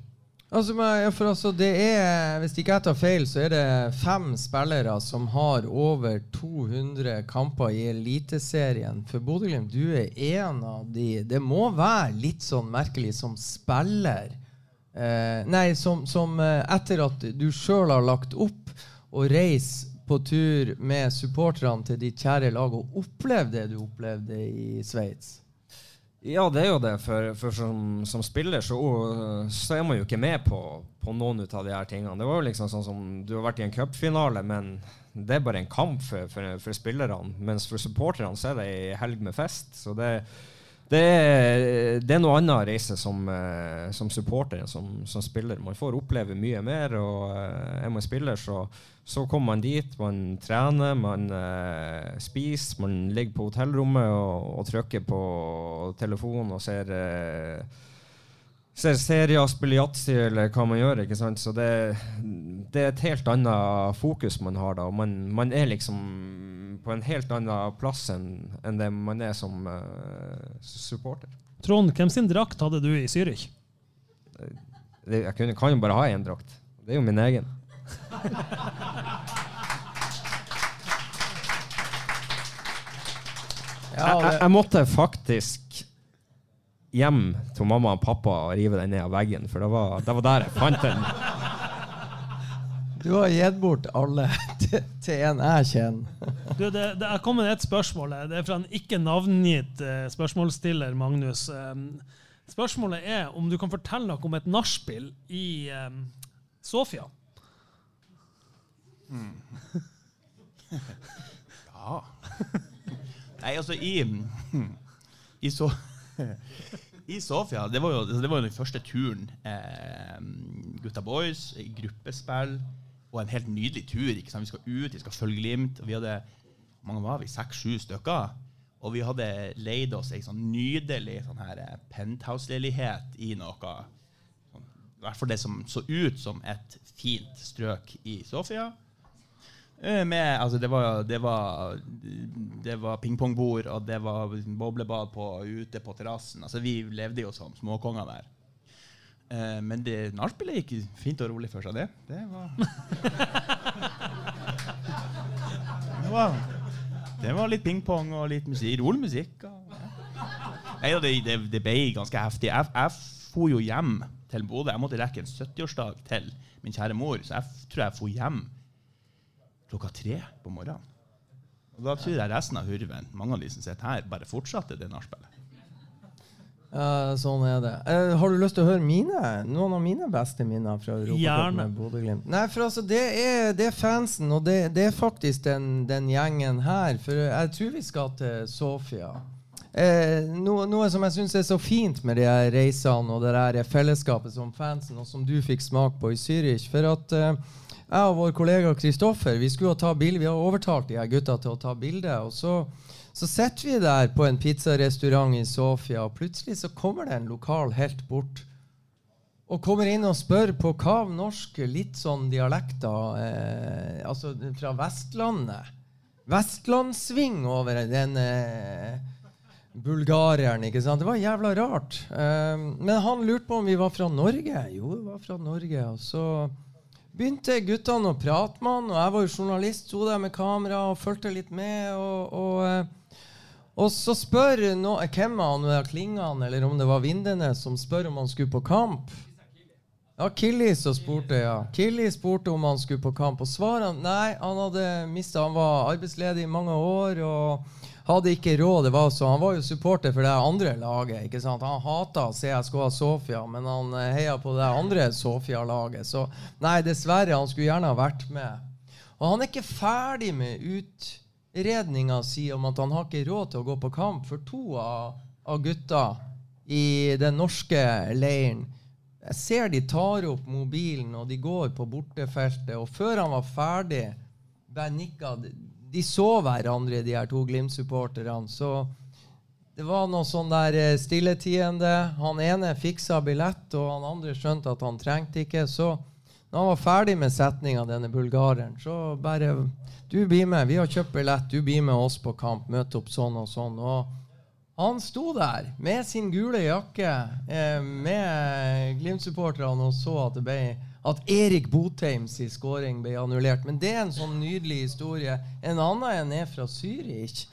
Altså, altså, er, Hvis ikke jeg tar feil, så er det fem spillere som har over 200 kamper i Eliteserien for Bodø-Glimt. Du er en av de. Det må være litt sånn merkelig som spiller eh, Nei, som, som eh, etter at du sjøl har lagt opp og reist på tur med supporterne til ditt kjære lag og opplevd det du opplevde i Sveits. Ja, det er jo det. For, for som, som spiller så, så er man jo ikke med på, på noen av de her tingene. Det var jo liksom sånn som Du har vært i en cupfinale, men det er bare en kamp for, for, for spillerne. Mens for supporterne så er det ei helg med fest. Så det, er, det er noe annet å reise som, eh, som supporter enn som, som spiller. Man får oppleve mye mer, og eh, er man spiller, så, så kommer man dit, man trener, man uh, spiser, man ligger på hotellrommet og, og trykker på telefonen og ser uh, ser serier, spiller yatzy eller hva man gjør. ikke sant? Så det, det er et helt annet fokus man har da. Man, man er liksom på en helt annen plass enn enn det man er som uh, supporter. Trond, hvem sin drakt hadde du i Zürich? Det, jeg kunne, kan jo bare ha én drakt. Det er jo min egen. Ja, jeg, jeg måtte faktisk hjem til mamma og pappa og rive den ned av veggen, for det var, det var der jeg fant den. Du har gitt bort alle til, til en jeg kjenner. Du, det, det er kommet et spørsmål. Det er fra en ikke navngitt eh, spørsmålsstiller, Magnus. Um, spørsmålet er om du kan fortelle noe om et nachspiel i um, Sofia. Ja. Nei, altså, i I, so I Sofia Det var jo, det var jo den første turen. Eh, gutta boys, gruppespill og en helt nydelig tur. Vi skal ut, vi skal følge Glimt. og Vi hadde hvor mange var vi? Seks-sju stykker. Og vi hadde leid oss ei sånn nydelig sånn her eh, penthouse-leilighet i noe sånn, I hvert fall det som så ut som et fint strøk i Sofia. Eh, Med, altså det var, det var, var pingpongbord, og det var boblebad på, ute på terrassen. Altså vi levde jo som småkonger der. Eh, men det nachspielet gikk fint og rolig for seg, det. Det var Det var, det var litt pingpong og litt musikk. Rolig musikk. Og, ja. Det, det, det ble ganske heftig. Jeg, jeg for jo hjem til Bodø. Jeg måtte rekke en 70-årsdag til min kjære mor, så jeg tror jeg for hjem klokka tre på morgenen. Og da tror jeg resten av hurven, mange av de som sitter her, bare fortsatte det nachspielet. Ja, sånn er det. Uh, har du lyst til å høre mine, noen av mine beste minner fra Europacup med Bodø-Glimt? Nei, for altså, det er, det er fansen, og det, det er faktisk den, den gjengen her. For jeg tror vi skal til Sofia. Eh, noe, noe som jeg syns er så fint med de her reisene og det der fellesskapet som fansen, og som du fikk smak på i Zürich. For at eh, jeg og vår kollega Kristoffer vi skulle ta bilde, vi har overtalt de her gutta til å ta bilde. Og så, så sitter vi der på en pizzarestaurant i Sofia, og plutselig så kommer det en lokal helt bort. Og kommer inn og spør på hva av norske litt sånn dialekter, eh, altså fra Vestlandet. Vestlandssving over den eh, bulgareren, ikke sant? Det var jævla rart. Eh, men han lurte på om vi var fra Norge. Jo, vi var fra Norge. Og så begynte guttene å prate med han, og jeg var jo journalist, sto der med kamera og fulgte litt med. og... og eh, og så spør no, hvem han, var Klingan eller om det var Vindene, som spør om han skulle på kamp. Ja, Killy som spurte, ja. Killy spurte om han skulle på kamp, og svaret han nei, han hadde mista han var arbeidsledig i mange år og hadde ikke råd. Det var så, Han var jo supporter for det andre laget. ikke sant? Han hata CSK Sofia, men han eh, heia på det andre Sofia-laget. Så nei, dessverre, han skulle gjerne ha vært med. Og han er ikke ferdig med utredninga si om at han har ikke råd til å gå på kamp for to av, av gutta i den norske leiren. Jeg ser de tar opp mobilen, og de går på bortefeltet. Og før han var ferdig, bare nikka De de så hverandre, de her to Glimt-supporterne. Så det var noe sånn der eh, stilletiende. Han ene fiksa billett, og han andre skjønte at han trengte ikke. Så når han var ferdig med setninga, denne bulgareren, så bare Du blir med. Vi har kjøpt billett. Du blir med oss på kamp. Møte opp sånn og sånn. Og han sto der med sin gule jakke eh, med Glimt-supporterne og så at, det ble, at Erik Botheims skåring ble annullert. Men det er en sånn nydelig historie. En annen en er fra Zürich.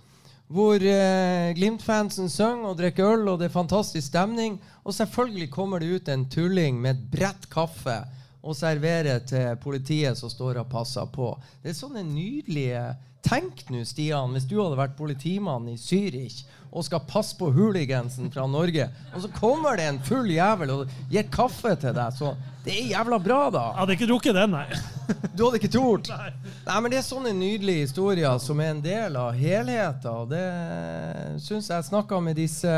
Hvor eh, Glimt-fansen synger og drikker øl, og det er fantastisk stemning. Og selvfølgelig kommer det ut en tulling med et brett kaffe og serverer til politiet som står og passer på. Det er sånne nydelige Tenk nå, Stian, hvis du hadde vært politimann i Zürich og skal passe på hooligansen fra Norge, og så kommer det en full jævel og gir kaffe til deg. Så det er jævla bra, da. Jeg hadde ikke drukket den, nei. Du hadde ikke tort? Nei, men Det er sånne nydelige historier som er en del av helheten. Og det syns jeg snakka med disse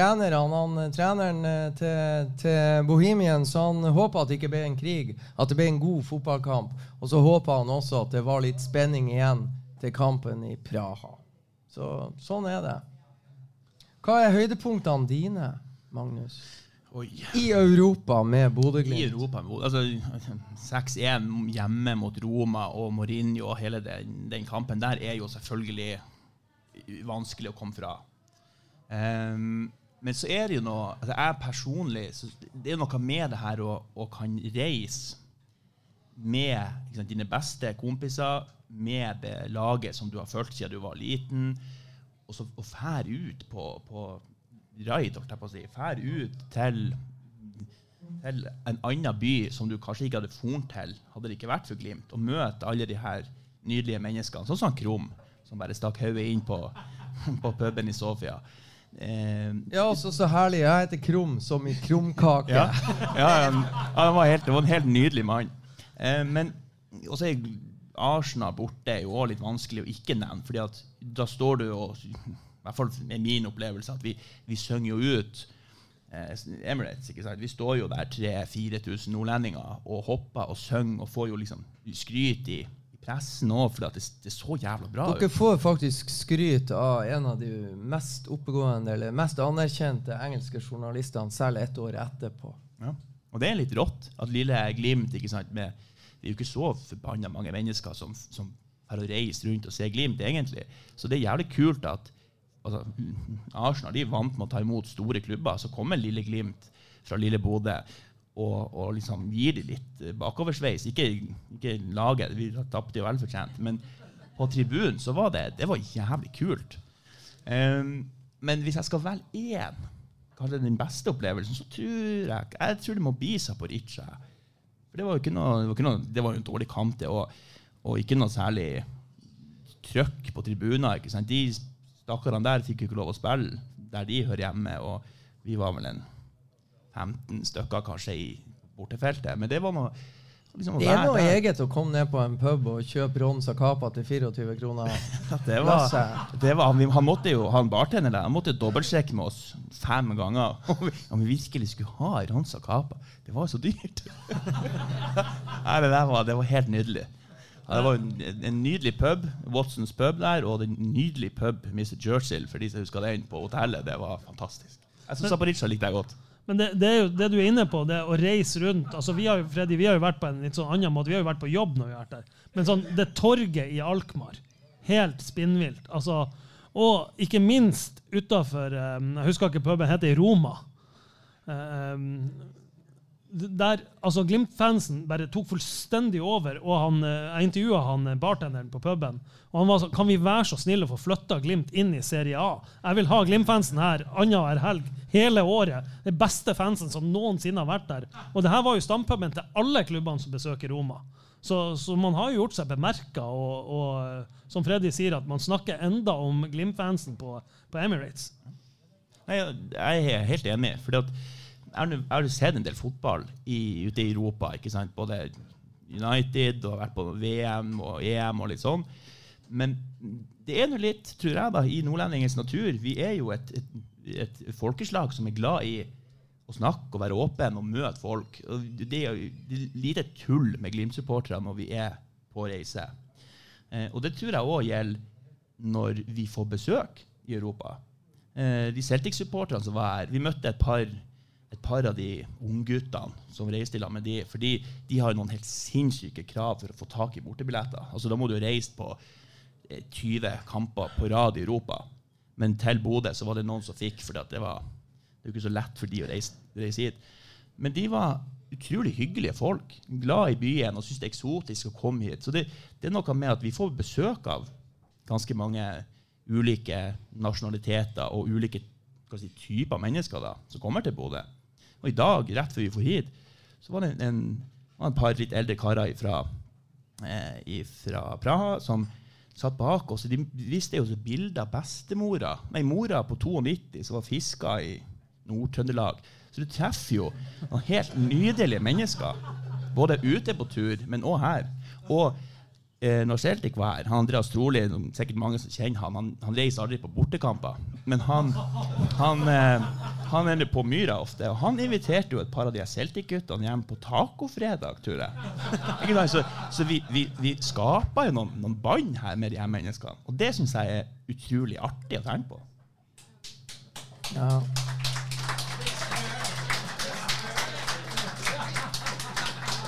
Han, treneren eh, til, til Bohemian så han håpa at det ikke ble en krig, at det ble en god fotballkamp. Og så håpa han også at det var litt spenning igjen til kampen i Praha. Så sånn er det. Hva er høydepunktene dine, Magnus? Oi. I Europa med I Bodø-Glimt? Europa. Altså, 6-1 hjemme mot Roma og Mourinho og hele den, den kampen der er jo selvfølgelig vanskelig å komme fra. Ehm, men så er det jo noe altså Jeg personlig Det er noe med det her å, å kan reise med sant, dine beste kompiser, med laget som du har fulgt siden du var liten, og så og fære ut på, på raid, holdt jeg på å si. Fære ut til til en annen by som du kanskje ikke hadde fornt til hadde det ikke vært for Glimt, og møte alle de her nydelige menneskene, sånn som Krum, som bare stakk hodet inn på, på puben i Sofia. Eh, Ja, også så herlig. Jeg heter Krum, som i krumkake. ja, ja, han, han var helt, var en helt nydelig mann. Eh, men også er Arsenal borte er jo også litt vanskelig å ikke nevne, fordi at da står du og I hvert fall med min opplevelse at vi, vi synger jo ut eh, Emirates. ikke sant? Vi står jo der 3000-4000 nordlendinger og hopper og synger og får jo liksom skryt i pressen òg, for det, det er så jævla bra Dere får faktisk skryt av en av de mest oppegående eller mest anerkjente engelske journalistene selv ett år etterpå. Ja. Og det er litt rått at lille Glimt ikke sant, med, Det er jo ikke så forbanna mange mennesker som, som har å reise rundt og se Glimt, egentlig. Så det er jævlig kult at altså, Arsenal de vant med å ta imot store klubber. Så kommer lille Glimt fra lille Bodø og, og liksom gir de litt eh, bakoversveis. Ikke, ikke laget, vi tapte jo velfortjent, men på tribunen så var det, det var jævlig kult. Um, men hvis jeg skal velge én, kanskje den beste opplevelsen, så tror jeg jeg tror det må bli Zaporizjzja. For det var jo ikke noe, det var, ikke noe, det var en dårlig kamp, det, og, og ikke noe særlig trøkk på tribuner. ikke sant? De stakkarene der fikk jo ikke lov å spille der de hører hjemme. og Vi var vel en 15 stykker kanskje i bortefeltet. Men det var noe liksom, Det er noe der. eget å komme ned på en pub og kjøpe Ron Zacapa til 24 kroner. Det var, det var, han, han måtte jo, han bartenderen der, han måtte dobbeltsjekke med oss fem ganger om vi, om vi virkelig skulle ha Ransa Kapa. Det var jo så dyrt. Nei, det, var, det var helt nydelig. Ja, det var en, en nydelig pub, Watsons pub der, og en nydelig pub, Mr. Churchill, for de som husker den på hotellet. Det var fantastisk. Jeg syns Zaporizjzja likte jeg godt. Men det, det er jo det du er inne på, det å reise rundt. Altså vi har jo, Freddy, vi har jo vært på en litt sånn annen måte. Vi har jo vært på jobb når vi har vært der. Men sånn, det torget i Alkmaar, helt spinnvilt. Altså, og ikke minst utafor Jeg husker ikke puben heter i Roma. Um, der, altså Glimt-fansen bare tok fullstendig over. og han, eh, Jeg intervjua han eh, bartenderen på puben. og han var sånn, Kan vi være så snille å få flytta Glimt inn i Serie A? Jeg vil ha Glimt-fansen her annenhver helg hele året. Det beste fansen som noensinne har vært der. Og det her var jo stampuben til alle klubbene som besøker Roma. Så, så man har jo gjort seg bemerka, og, og eh, som Freddy sier, at man snakker enda om Glimt-fansen på, på Emirates. Nei, jeg er helt enig. Fordi at jeg har jo sett en del fotball i, ute i Europa. ikke sant? Både United og vært på VM og EM og litt sånn. Men det er nå litt, tror jeg, da, i nordlendingens natur. Vi er jo et, et, et folkeslag som er glad i å snakke og være åpen og møte folk. Og det er jo lite tull med Glimt-supportere når vi er på reise. Eh, og det tror jeg òg gjelder når vi får besøk i Europa. Eh, de Celtic-supporterne som var her Vi møtte et par, et par av de ungguttene som reiste i lag med de, fordi de har noen helt sinnssyke krav for å få tak i bortebilletter. Altså, da må du reise på eh, 20 kamper på rad i Europa. Men til Bodø så var det noen som fikk, for det var det ikke så lett for de å reise, reise hit. Men de var utrolig hyggelige folk. Glad i byen og syntes det er eksotisk å komme hit. Så det, det er noe med at vi får besøk av ganske mange ulike nasjonaliteter og ulike si, typer mennesker da, som kommer til Bodø. Og i dag, rett før vi får hit, så var det en, en, et par litt eldre karer fra eh, Praha som satt bak oss. De viste jo bilde av bestemora, nei, mora på 92 som var fiska i Nord-Trøndelag. Så du treffer jo noen helt nydelige mennesker. Både ute på tur, men òg her. Og når Celtic var her han Andreas Troli, som sikkert mange som kjenner han, han, han reiser aldri på bortekamper. Men han, han, eh, han er på Myra ofte. Og han inviterte jo et par av de Celtic-guttene hjem på tacofredag, tror jeg. Så, så vi, vi, vi skaper jo noen, noen bånd her med de her menneskene. Og det syns jeg er utrolig artig å tenke på. Ja.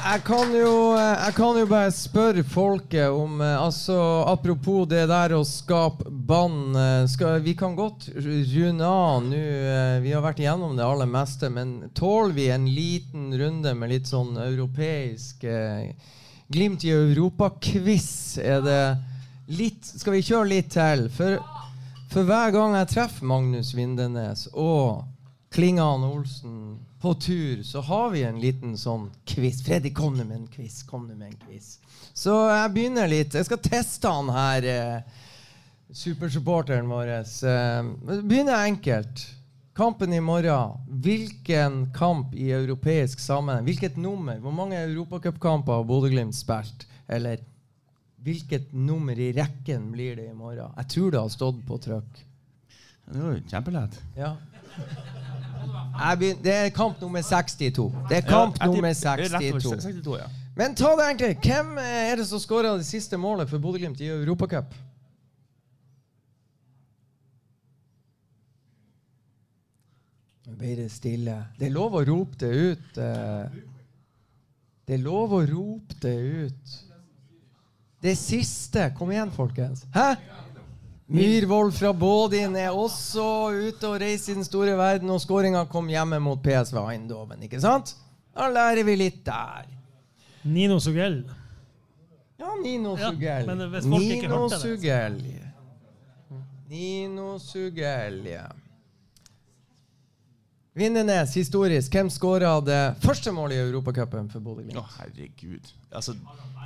Jeg kan, jo, jeg kan jo bare spørre folket om eh, altså, Apropos det der å skape bånd eh, Vi kan godt runde av nå. eh, Vi har vært igjennom det aller meste. Men tåler vi en liten runde med litt sånn europeisk eh, Glimt i Europa-quiz? Er det litt Skal vi kjøre litt til? For, for hver gang jeg treffer Magnus Vindenes og Klingan Olsen på tur, så har vi en liten sånn quiz. Freddy, kom med en quiz. Kom med en quiz. Så jeg begynner litt. Jeg skal teste han her, eh, supersupporteren vår. Eh, begynner enkelt. Kampen i morgen. Hvilken kamp i europeisk sammenheng? Hvilket nummer? Hvor mange europacupkamper har Bodø-Glimt spilt? Eller hvilket nummer i rekken blir det i morgen? Jeg tror det har stått på trykk. Det var jo kjempelett. Ja. Jeg begyn- det er kamp nummer 62. Det er kamp Ja, nummer tipper- det er rett over 62. 62, ja. Men ta det egentlig. Hvem eh, er det som skåra det siste målet for Bodø-Glimt i Europacup? Nå ble det stille. Det er lov å rope det ut. eh. Det er lov å rope det ut. Det siste. Kom igjen, folkens. Hæ? Myhrvold fra Bådin er også ute og reiser i den store verden, og skåringa kom hjemme mot PSV Eindhoven. Ikke sant? Da lærer vi litt der. Nino Sugell. Ja, Nino Ja, Sugell. ikke Nino Sugell. Nino Sugell, ja. Vindenes, historisk. Hvem skåra det første målet i Europacupen for Bodø-Glimt? Å, herregud. Altså,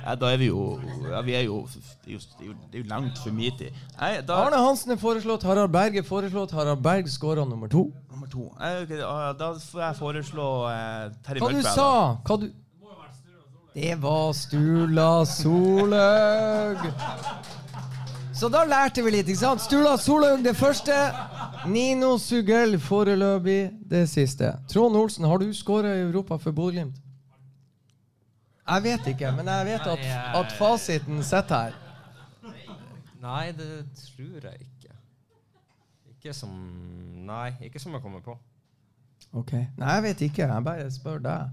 ja, da er vi jo ja, Vi er jo Det er jo, det er jo, langt for min tid. Nei, da, Arne Hansen er foreslått, Harald Berg er foreslått. Harald Berg skåra nummer to. Nummer to. Eh, ok, ah, Da får jeg foreslå eh, Terje Hva du sa. Hva du Det var Stula Solhaug. Så da lærte vi litt, ikke sant? Sturla Solhaug det første. Nino Sugell foreløpig det siste. Trond Olsen, har du skåra i Europa for Bodø-Glimt? Jeg vet ikke, men jeg vet at, at fasiten sitter her. Nei, det tror jeg ikke. Ikke som Nei, ikke som jeg kommer på. Ok. Nei, jeg vet ikke. Jeg bare spør deg.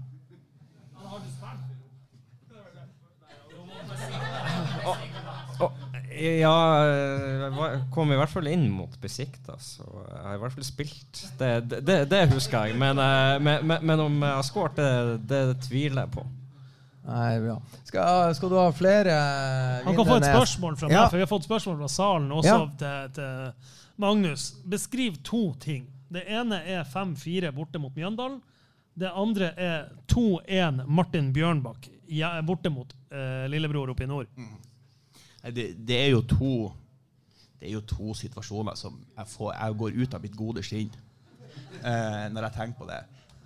Ja, jeg kom i hvert fall inn mot Besiktas, og jeg har i hvert fall spilt. Det, det, det, det husker jeg. Men, eh, men, men, men om jeg har skåret, det, det tviler jeg på. Nei, bra. Skal, skal du ha flere Han kan få et spørsmål fra meg, Ja. for vi har fått spørsmål fra salen også Ja. til, til Magnus. Beskriv to ting. Det ene er 5-4 borte mot Mjøndalen. Det andre er 2-1 Martin Bjørnbakk borte mot eh, lillebror oppe i nord. Nei, Det, det er jo to Det er jo to situasjoner som jeg, får, jeg går ut av mitt gode skinn eh, når jeg tenker på det.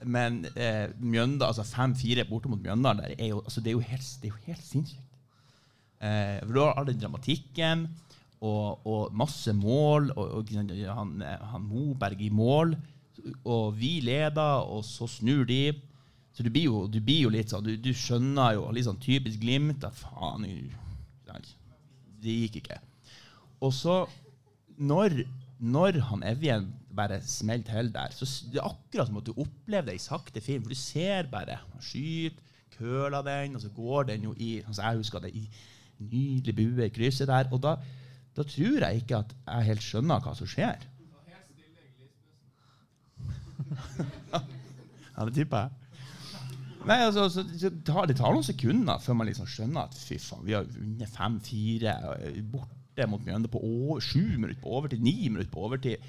Men eh, Mjønda, altså 5-4 borte mot Mjøndalen, der er jo, altså, det, er jo helt, det er jo helt sinnssykt. Eh, for du har all den dramatikken og, og masse mål, og, og han, han Moberg i mål, og vi leder, og så snur de. Så du blir jo, du blir jo litt sånn Du, du skjønner jo litt sånn typisk Glimt at faen Det gikk ikke. Og så, når, når han Evjen bare smeller til der, så det er akkurat som at du opplever det i sakte film. For du ser bare Han skyter, køler den, og så går den jo i altså Jeg husker det i nydelig bue i krysset der. Og da, da tror jeg ikke at jeg helt skjønner hva som skjer. ja, det tipper jeg. Nei, altså, så, det, tar, Det tar noen sekunder før man liksom skjønner at fy faen, vi har vunnet 5-4 eh, borte mot Mjønde på sju minutter på overtid, ni minutter på overtid.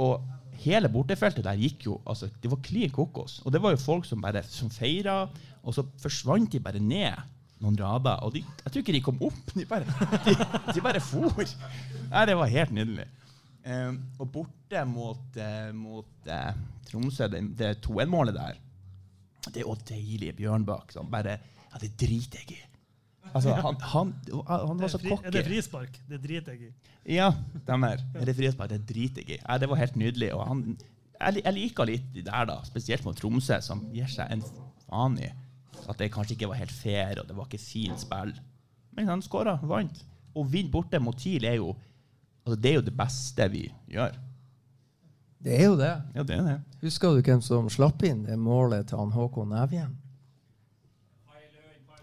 Og hele bortefeltet der gikk jo altså, Det var klin kokos. Og det var jo folk som bare feira, og så forsvant de bare ned noen rader. Og de, jeg tror ikke de kom opp. De bare, de, de bare for. Nei, det var helt nydelig. Um, og borte mot, uh, mot uh, Tromsø, det, det 2-1-målet der det er òg deilige Bjørnbakk Sånn, bare Ja, det driter jeg i. Altså, han, han, han var så det cocky. Er det frispark? Det driter jeg i. Ja, stemmer. Er det frispark? Det driter jeg i. Ja, det var helt nydelig. Og han, jeg, jeg liker litt de der, da, spesielt mot Tromsø, som gir seg en faen i at det kanskje ikke var helt fair, og det var ikke fint spill. Men han skåra, vant. Å vinne borte mot TIL er jo altså, Det er jo det beste vi gjør. Det er jo det. Ja, det er det. Husker du hvem som slapp inn det målet til han Håkon Evjen?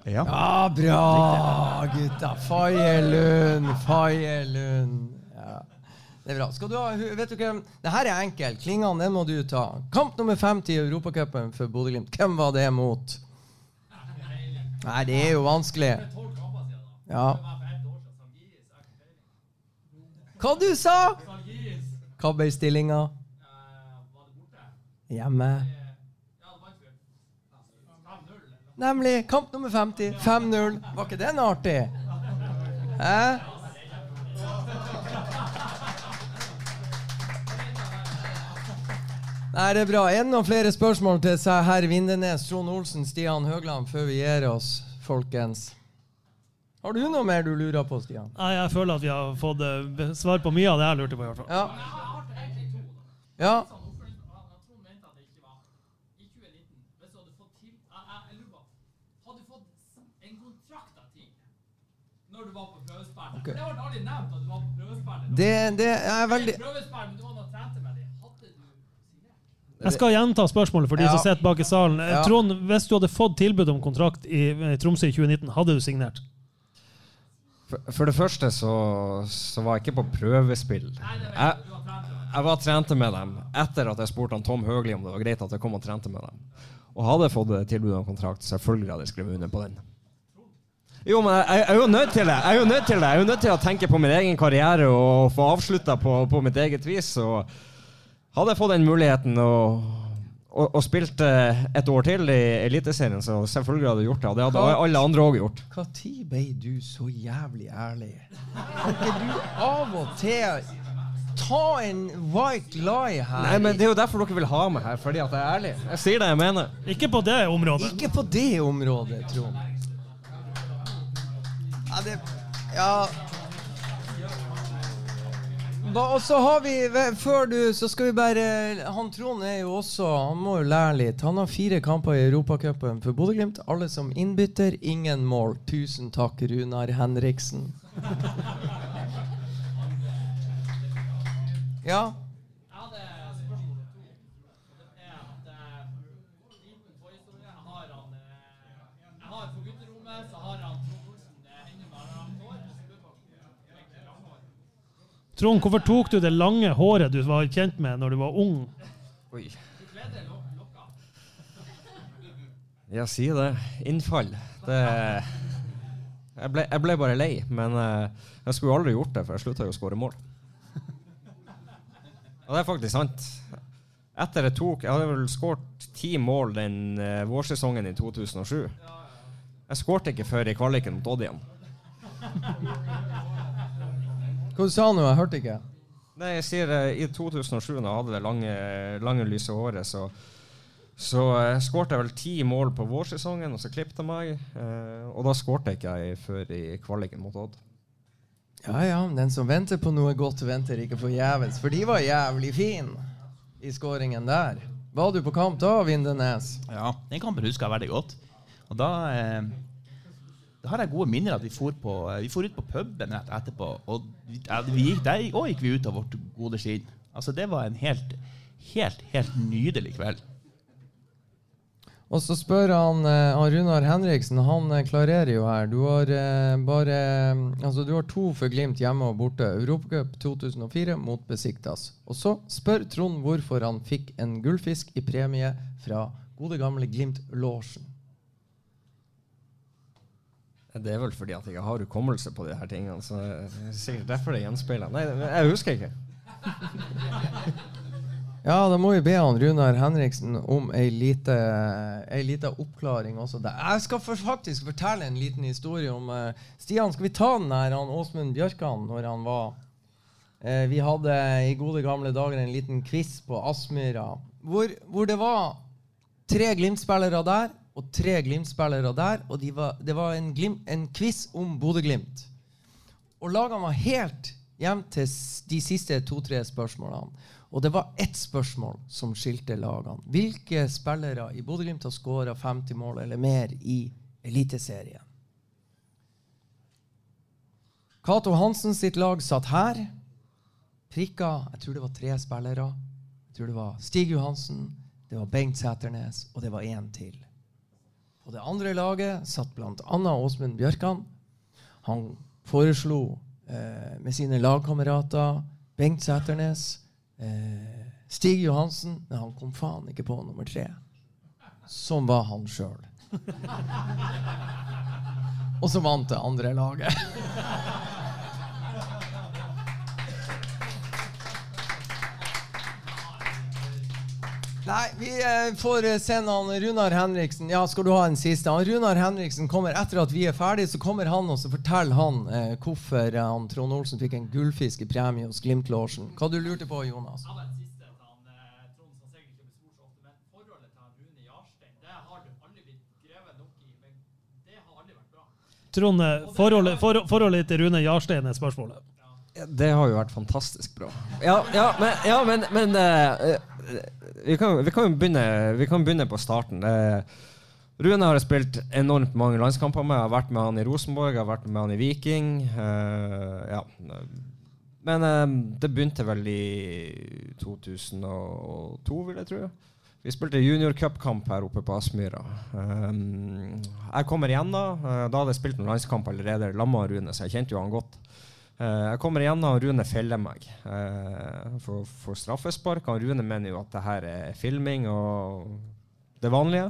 Ja. Ja, bra, gutta. Faye Lund, Faye Lund. Ja. Det er bra. Skal du ha, vet du hvem? Det her er enkelt. Klingene, den må du ta. Kamp nummer 50 i Europacupen for Bodø-Glimt. Hvem var det mot? Nei, det er jo vanskelig. Ja. Hva du sa? Hva ble stillinga? Hjemme. Nemlig. Kamp nummer 50. 5-0. Var ikke den artig? Hæ? Nei, det er bra. Er det noen flere spørsmål til seg herr Vindenes, Trond Olsen, Stian Høgland før vi gir oss, folkens? Har du noe mer du lurer på, Stian? Nei, jeg føler at vi har fått eh, svar på mye av det jeg lurte på. i hvert fall. Ja. Ja. Når du var på prøvespill. Ok. Det ble aldri nevnt at du var på prøvespill. Det, det er veldig Prøvespill, men du var nå trente med dem. Jeg skal gjenta spørsmålet for de Ja. som sitter bak i salen. Eh, Ja. Trond, hvis du hadde fått tilbud om kontrakt i Tromsø i 2019, hadde du signert? For, for det første så, så var jeg ikke på prøvespill. Jeg, jeg var trente med dem etter at jeg spurte han Tom Høgli om det var greit at jeg kom og trente med dem. Og hadde jeg fått tilbud om kontrakt, selvfølgelig hadde jeg skrevet under på den. Jo, men jeg, jeg er jo nødt til det. Jeg er jo nødt til det. Jeg er jo nødt til å tenke på min egen karriere og få avslutta på, på mitt eget vis. Og hadde jeg fått den muligheten og, og, og spilt eh, et år til i Eliteserien, så selvfølgelig hadde jeg gjort det. Og det hadde Hva? alle andre òg gjort. Når ble du så jævlig ærlig? Kan ikke du av og til ta en white lie her. Nei, men Det er jo derfor dere vil ha meg her, fordi at jeg er ærlig. Jeg sier det jeg mener. Ikke på det området. Ikke på det området, Trond. Ja, det Ja. Da, og så har vi Før du, så skal vi bare Han Trond er jo også Han må jo lære litt. Han har fire kamper i Europacupen for Bodø-Glimt. Alle som innbytter, ingen mål. Tusen takk, Runar Henriksen. ja. Trond, hvorfor tok du det lange håret du var kjent med når du var ung? Oi. Ja, si det. Innfall. Det jeg ble, jeg ble bare lei, men eh, jeg skulle aldri gjort det, for jeg slutta jo å skåre mål. Og det er faktisk sant. Etter jeg tok Jeg hadde vel skåret ti mål den eh, vårsesongen i 2007. Jeg skårte ikke før i kvaliken mot Odd igjen. Hva du sa du nå? Jeg hørte ikke. Nei, jeg sier eh, I 2007, da jeg hadde det lange, lange lyse håret, så, så uh, skårte jeg vel ti mål på vårsesongen, og så klippet jeg meg. eh, og da skårte ikke jeg før i kvaliken mot Odd. Ja, ja, den som venter på noe godt, venter ikke forgjeves. For de var jævlig fine i skåringen der. Var du på kamp da, Vindenes? Ja, den kampen husker jeg veldig godt. Og da, eh, da har jeg gode minner at vi for, på, eh, vi for ut på puben rett etterpå. Og vi, der òg gikk vi ut av vårt gode skinn. Altså, det var en helt, helt, helt nydelig kveld. Og så spør han, eh, han Runar Henriksen, han eh, klarerer jo her. Du har bare Altså, du har to for Glimt hjemme og borte. Europacup 2004 mot Besiktas. Og så spør Trond hvorfor han fikk en gullfisk i premie fra gode gamle Glimt-losjen. Det er vel fordi at jeg ikke har hukommelse på de her tingene. Så det er sikkert derfor det gjenspeiler. Nei, jeg husker ikke. Ja, da må vi be han Runar Henriksen om ei lite, ei lite oppklaring også. der. Jeg skal for, faktisk fortelle en liten historie om uh, Stian, skal vi ta den her, han Åsmund Bjørkan, når han var uh, Vi hadde i gode gamle dager en liten quiz på Aspmyra hvor, hvor det var tre Glimt-spillere der og tre Glimt-spillere der. Og de var, det var en, glim, en quiz om Bodø-Glimt. Og lagene var helt hjem til de siste to-tre spørsmålene. Og det var ett spørsmål som skilte lagene. Hvilke spillere i Bodø-Glimt har skåra 50 mål eller mer i Eliteserien? Cato Hansen sitt lag satt her. Prikka jeg tror det var tre spillere. Jeg tror det var Stig Johansen, det var Bengt Sæternes, og det var én til. På det andre laget satt bl.a. Åsmund Bjørkan. Han foreslo eh, med sine lagkamerater Bengt Sæternes, eh, Stig Johansen, men han kom faen ikke på nummer tre. Som var han sjøl. Og så vant det andre laget. Nei, vi eh, får se sende han Runar Henriksen. Ja, skal du ha en siste? Han Runar Henriksen kommer etter at vi er ferdige, så kommer han og så forteller han eh, hvorfor eh, han Trond Olsen fikk en gullfisk i premie hos Glimt-losjen. Hva du lurte på, Jonas? Trond, eh, forholdet, for, forholdet til Rune Jarstein er spørsmålet. Det har jo vært fantastisk bra. Ja, ja men, ja, men, men eh, vi, kan, vi, kan begynne, vi kan begynne på starten. Uh, Rune har spilt enormt mange landskamper med. Jeg har vært med han i Rosenborg, jeg har vært med han i Viking. Uh, ja. Men det begynte vel i 2002, vil jeg tro. Vi spilte juniorcupkamp her oppe på Aspmyra. Jeg kommer igjen da. Da hadde jeg spilt noen landskamp allerede sammen med Rune, så jeg kjente jo han godt. Eh, jeg kommer igjen og Rune feller meg eh, for, for straffespark. Han Rune mener jo at det her er filming og det vanlige.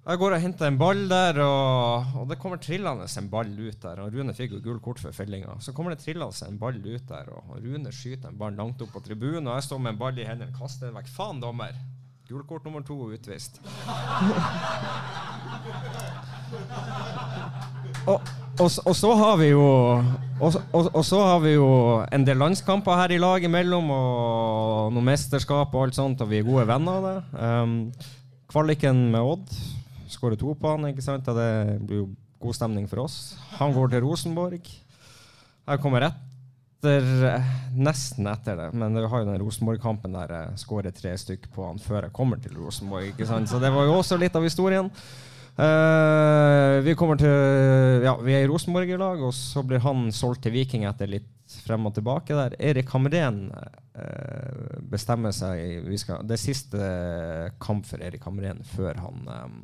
Jeg går og henter en ball der, og, og det kommer trillende en ball ut der. Og Rune fikk jo gult kort for fellinga. Så kommer det trillende en ball ut der, og Rune skyter en ball langt opp på tribunen. Og jeg står med en ball i hendene, kaster den vekk. Faen, dommer! Gult kort nummer to utvist. Og, og, og så har vi jo og, så har vi jo en del landskamper her i lag imellom, og noe mesterskap og alt sånt, og vi er gode venner av det. Um, kvaliken med Odd skårer to på han, ikke sant? Det blir jo god stemning for oss. Han går til Rosenborg. Jeg kommer etter Nesten etter det, men vi har jo den Rosenborg-kampen der jeg skårer tre stykk på han før jeg kommer til Rosenborg. ikke sant? Så det var jo også litt av historien. Eh, vi kommer til Ja, vi er i Rosenborg i lag, og så blir han solgt til Viking etter litt frem og tilbake der. Erik Hamren uh, bestemmer seg skal, Det er siste kamp for Erik Hamren før han um,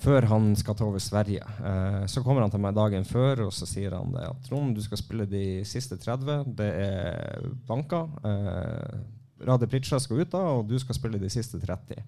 før han skal ta over Sverige. Uh, så kommer han til meg dagen før og så sier han det at Trond, du skal spille de siste 30. Det er banka. Eh, Rade Pritcha skal ut da, og du skal spille de siste 30.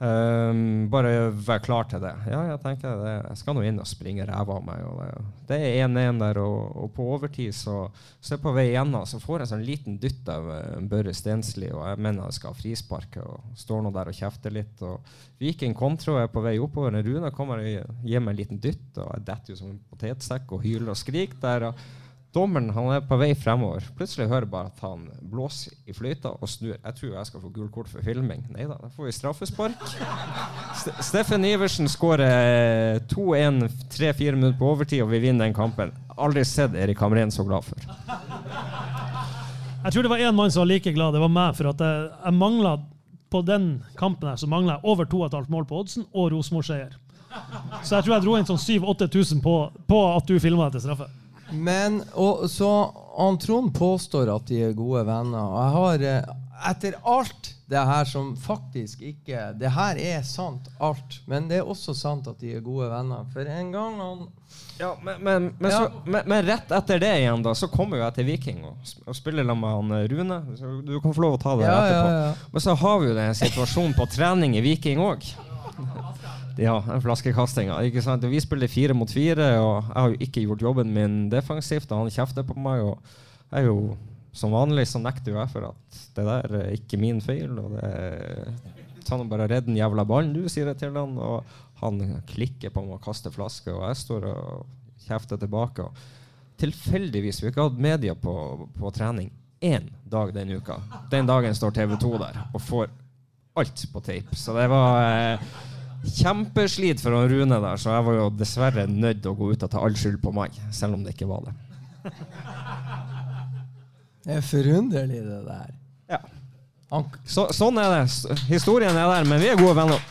Um, bare vær klar til det. Ja, jeg tenker det. Jeg skal nå inn og springe ræva av meg. Det, det er 1-1 der, og, og på overtid så, så er jeg på vei igjennom, så får jeg en sånn liten dytt av eh, Børre Stensli, og jeg mener jeg skal ha og står nå der og kjefter litt. Og Viking kontrer og er på vei oppover. Rune kommer og gir meg en liten dytt, og jeg detter jo som en potetsekk og hyler og skriker der. Og Dommeren han er på vei fremover. Plutselig hører jeg bare at han blåser i fløyta og snur. Jeg tror jeg skal få gult kort for filming. Nei da, da får vi straffespark. Ste Steffen Iversen skårer 2-1 3-4 minutter på overtid, og vi vinner den kampen. Aldri sett Erik Hamren så glad for. Jeg tror det var én mann som var like glad. Det var meg. For at jeg, jeg mangla på den kampen her, så mangla jeg over 2,5 mål på oddsen og Rosenborg-seier. Så jeg tror jeg dro inn sånn 7000-8000 på, på at du filma etter straffe. Men og, så han Trond påstår at de er gode venner. Og jeg har eh, etter alt det her som faktisk ikke Det her er sant, alt. Men det er også sant at de er gode venner. For en gang han Ja, men, men, men, så, men, rett etter det igjen, da, så kommer jo jeg til Viking og, og spiller sammen med han eh, Rune. Du kan få lov å ta det Ja, ja, etterpå. ja. Men så har vi jo den situasjonen på trening i Viking òg. Ja, den flaskekastinga. ikke sant? Vi spiller fire mot fire, og jeg har jo ikke gjort jobben min defensivt. Og han kjefter på meg, og jeg er jo som vanlig så nekter jeg for at det der er ikke min feil. og det er nå bare redd den jævla ballen, du, sier jeg til han. Og han klikker på meg og kaster flaske, og jeg står og kjefter tilbake. Og tilfeldigvis, vi har ikke hatt media på, på trening én dag den uka. Den dagen står TV2 der og får alt på tape. Så det var eh, kjempeslit for han Rune der, så jeg var jo dessverre nødt til å gå ut og ta all skyld på meg, selv om det ikke var det. Det er forunderlig, det der. Ja. Så, sånn er det. Historien er der, men vi er gode venner.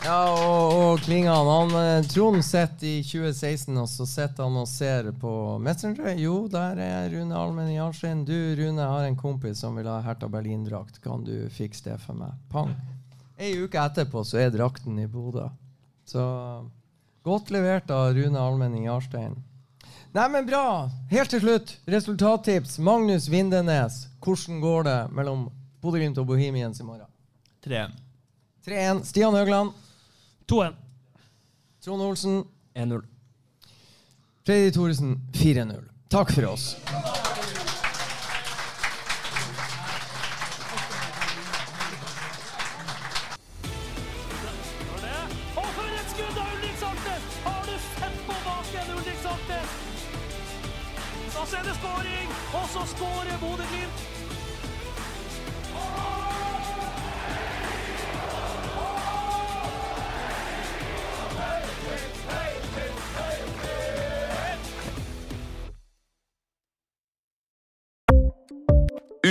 Ja, og, og Klingan han, eh, Trond sitter i 2016, og så sitter han og ser på Messenger. Jo, der er Rune Almen Jarstein. Du, Rune, har en kompis som vil ha Hertha Berlin-drakt. Kan du fikse det for meg? Pang. Ei uke etterpå så er drakten i Bodø. Så godt levert av Rune Almen Jarstein. Nei, men bra. Helt til slutt, resultattips. Magnus Vindenes. Hvordan går det mellom Bodø-Glimt og Bohemians i morgen? 3-1. 3-1. Stian Høgland. 2-1. Trond Olsen. 1-0. Freddy Thoresen 4-0. Takk for oss.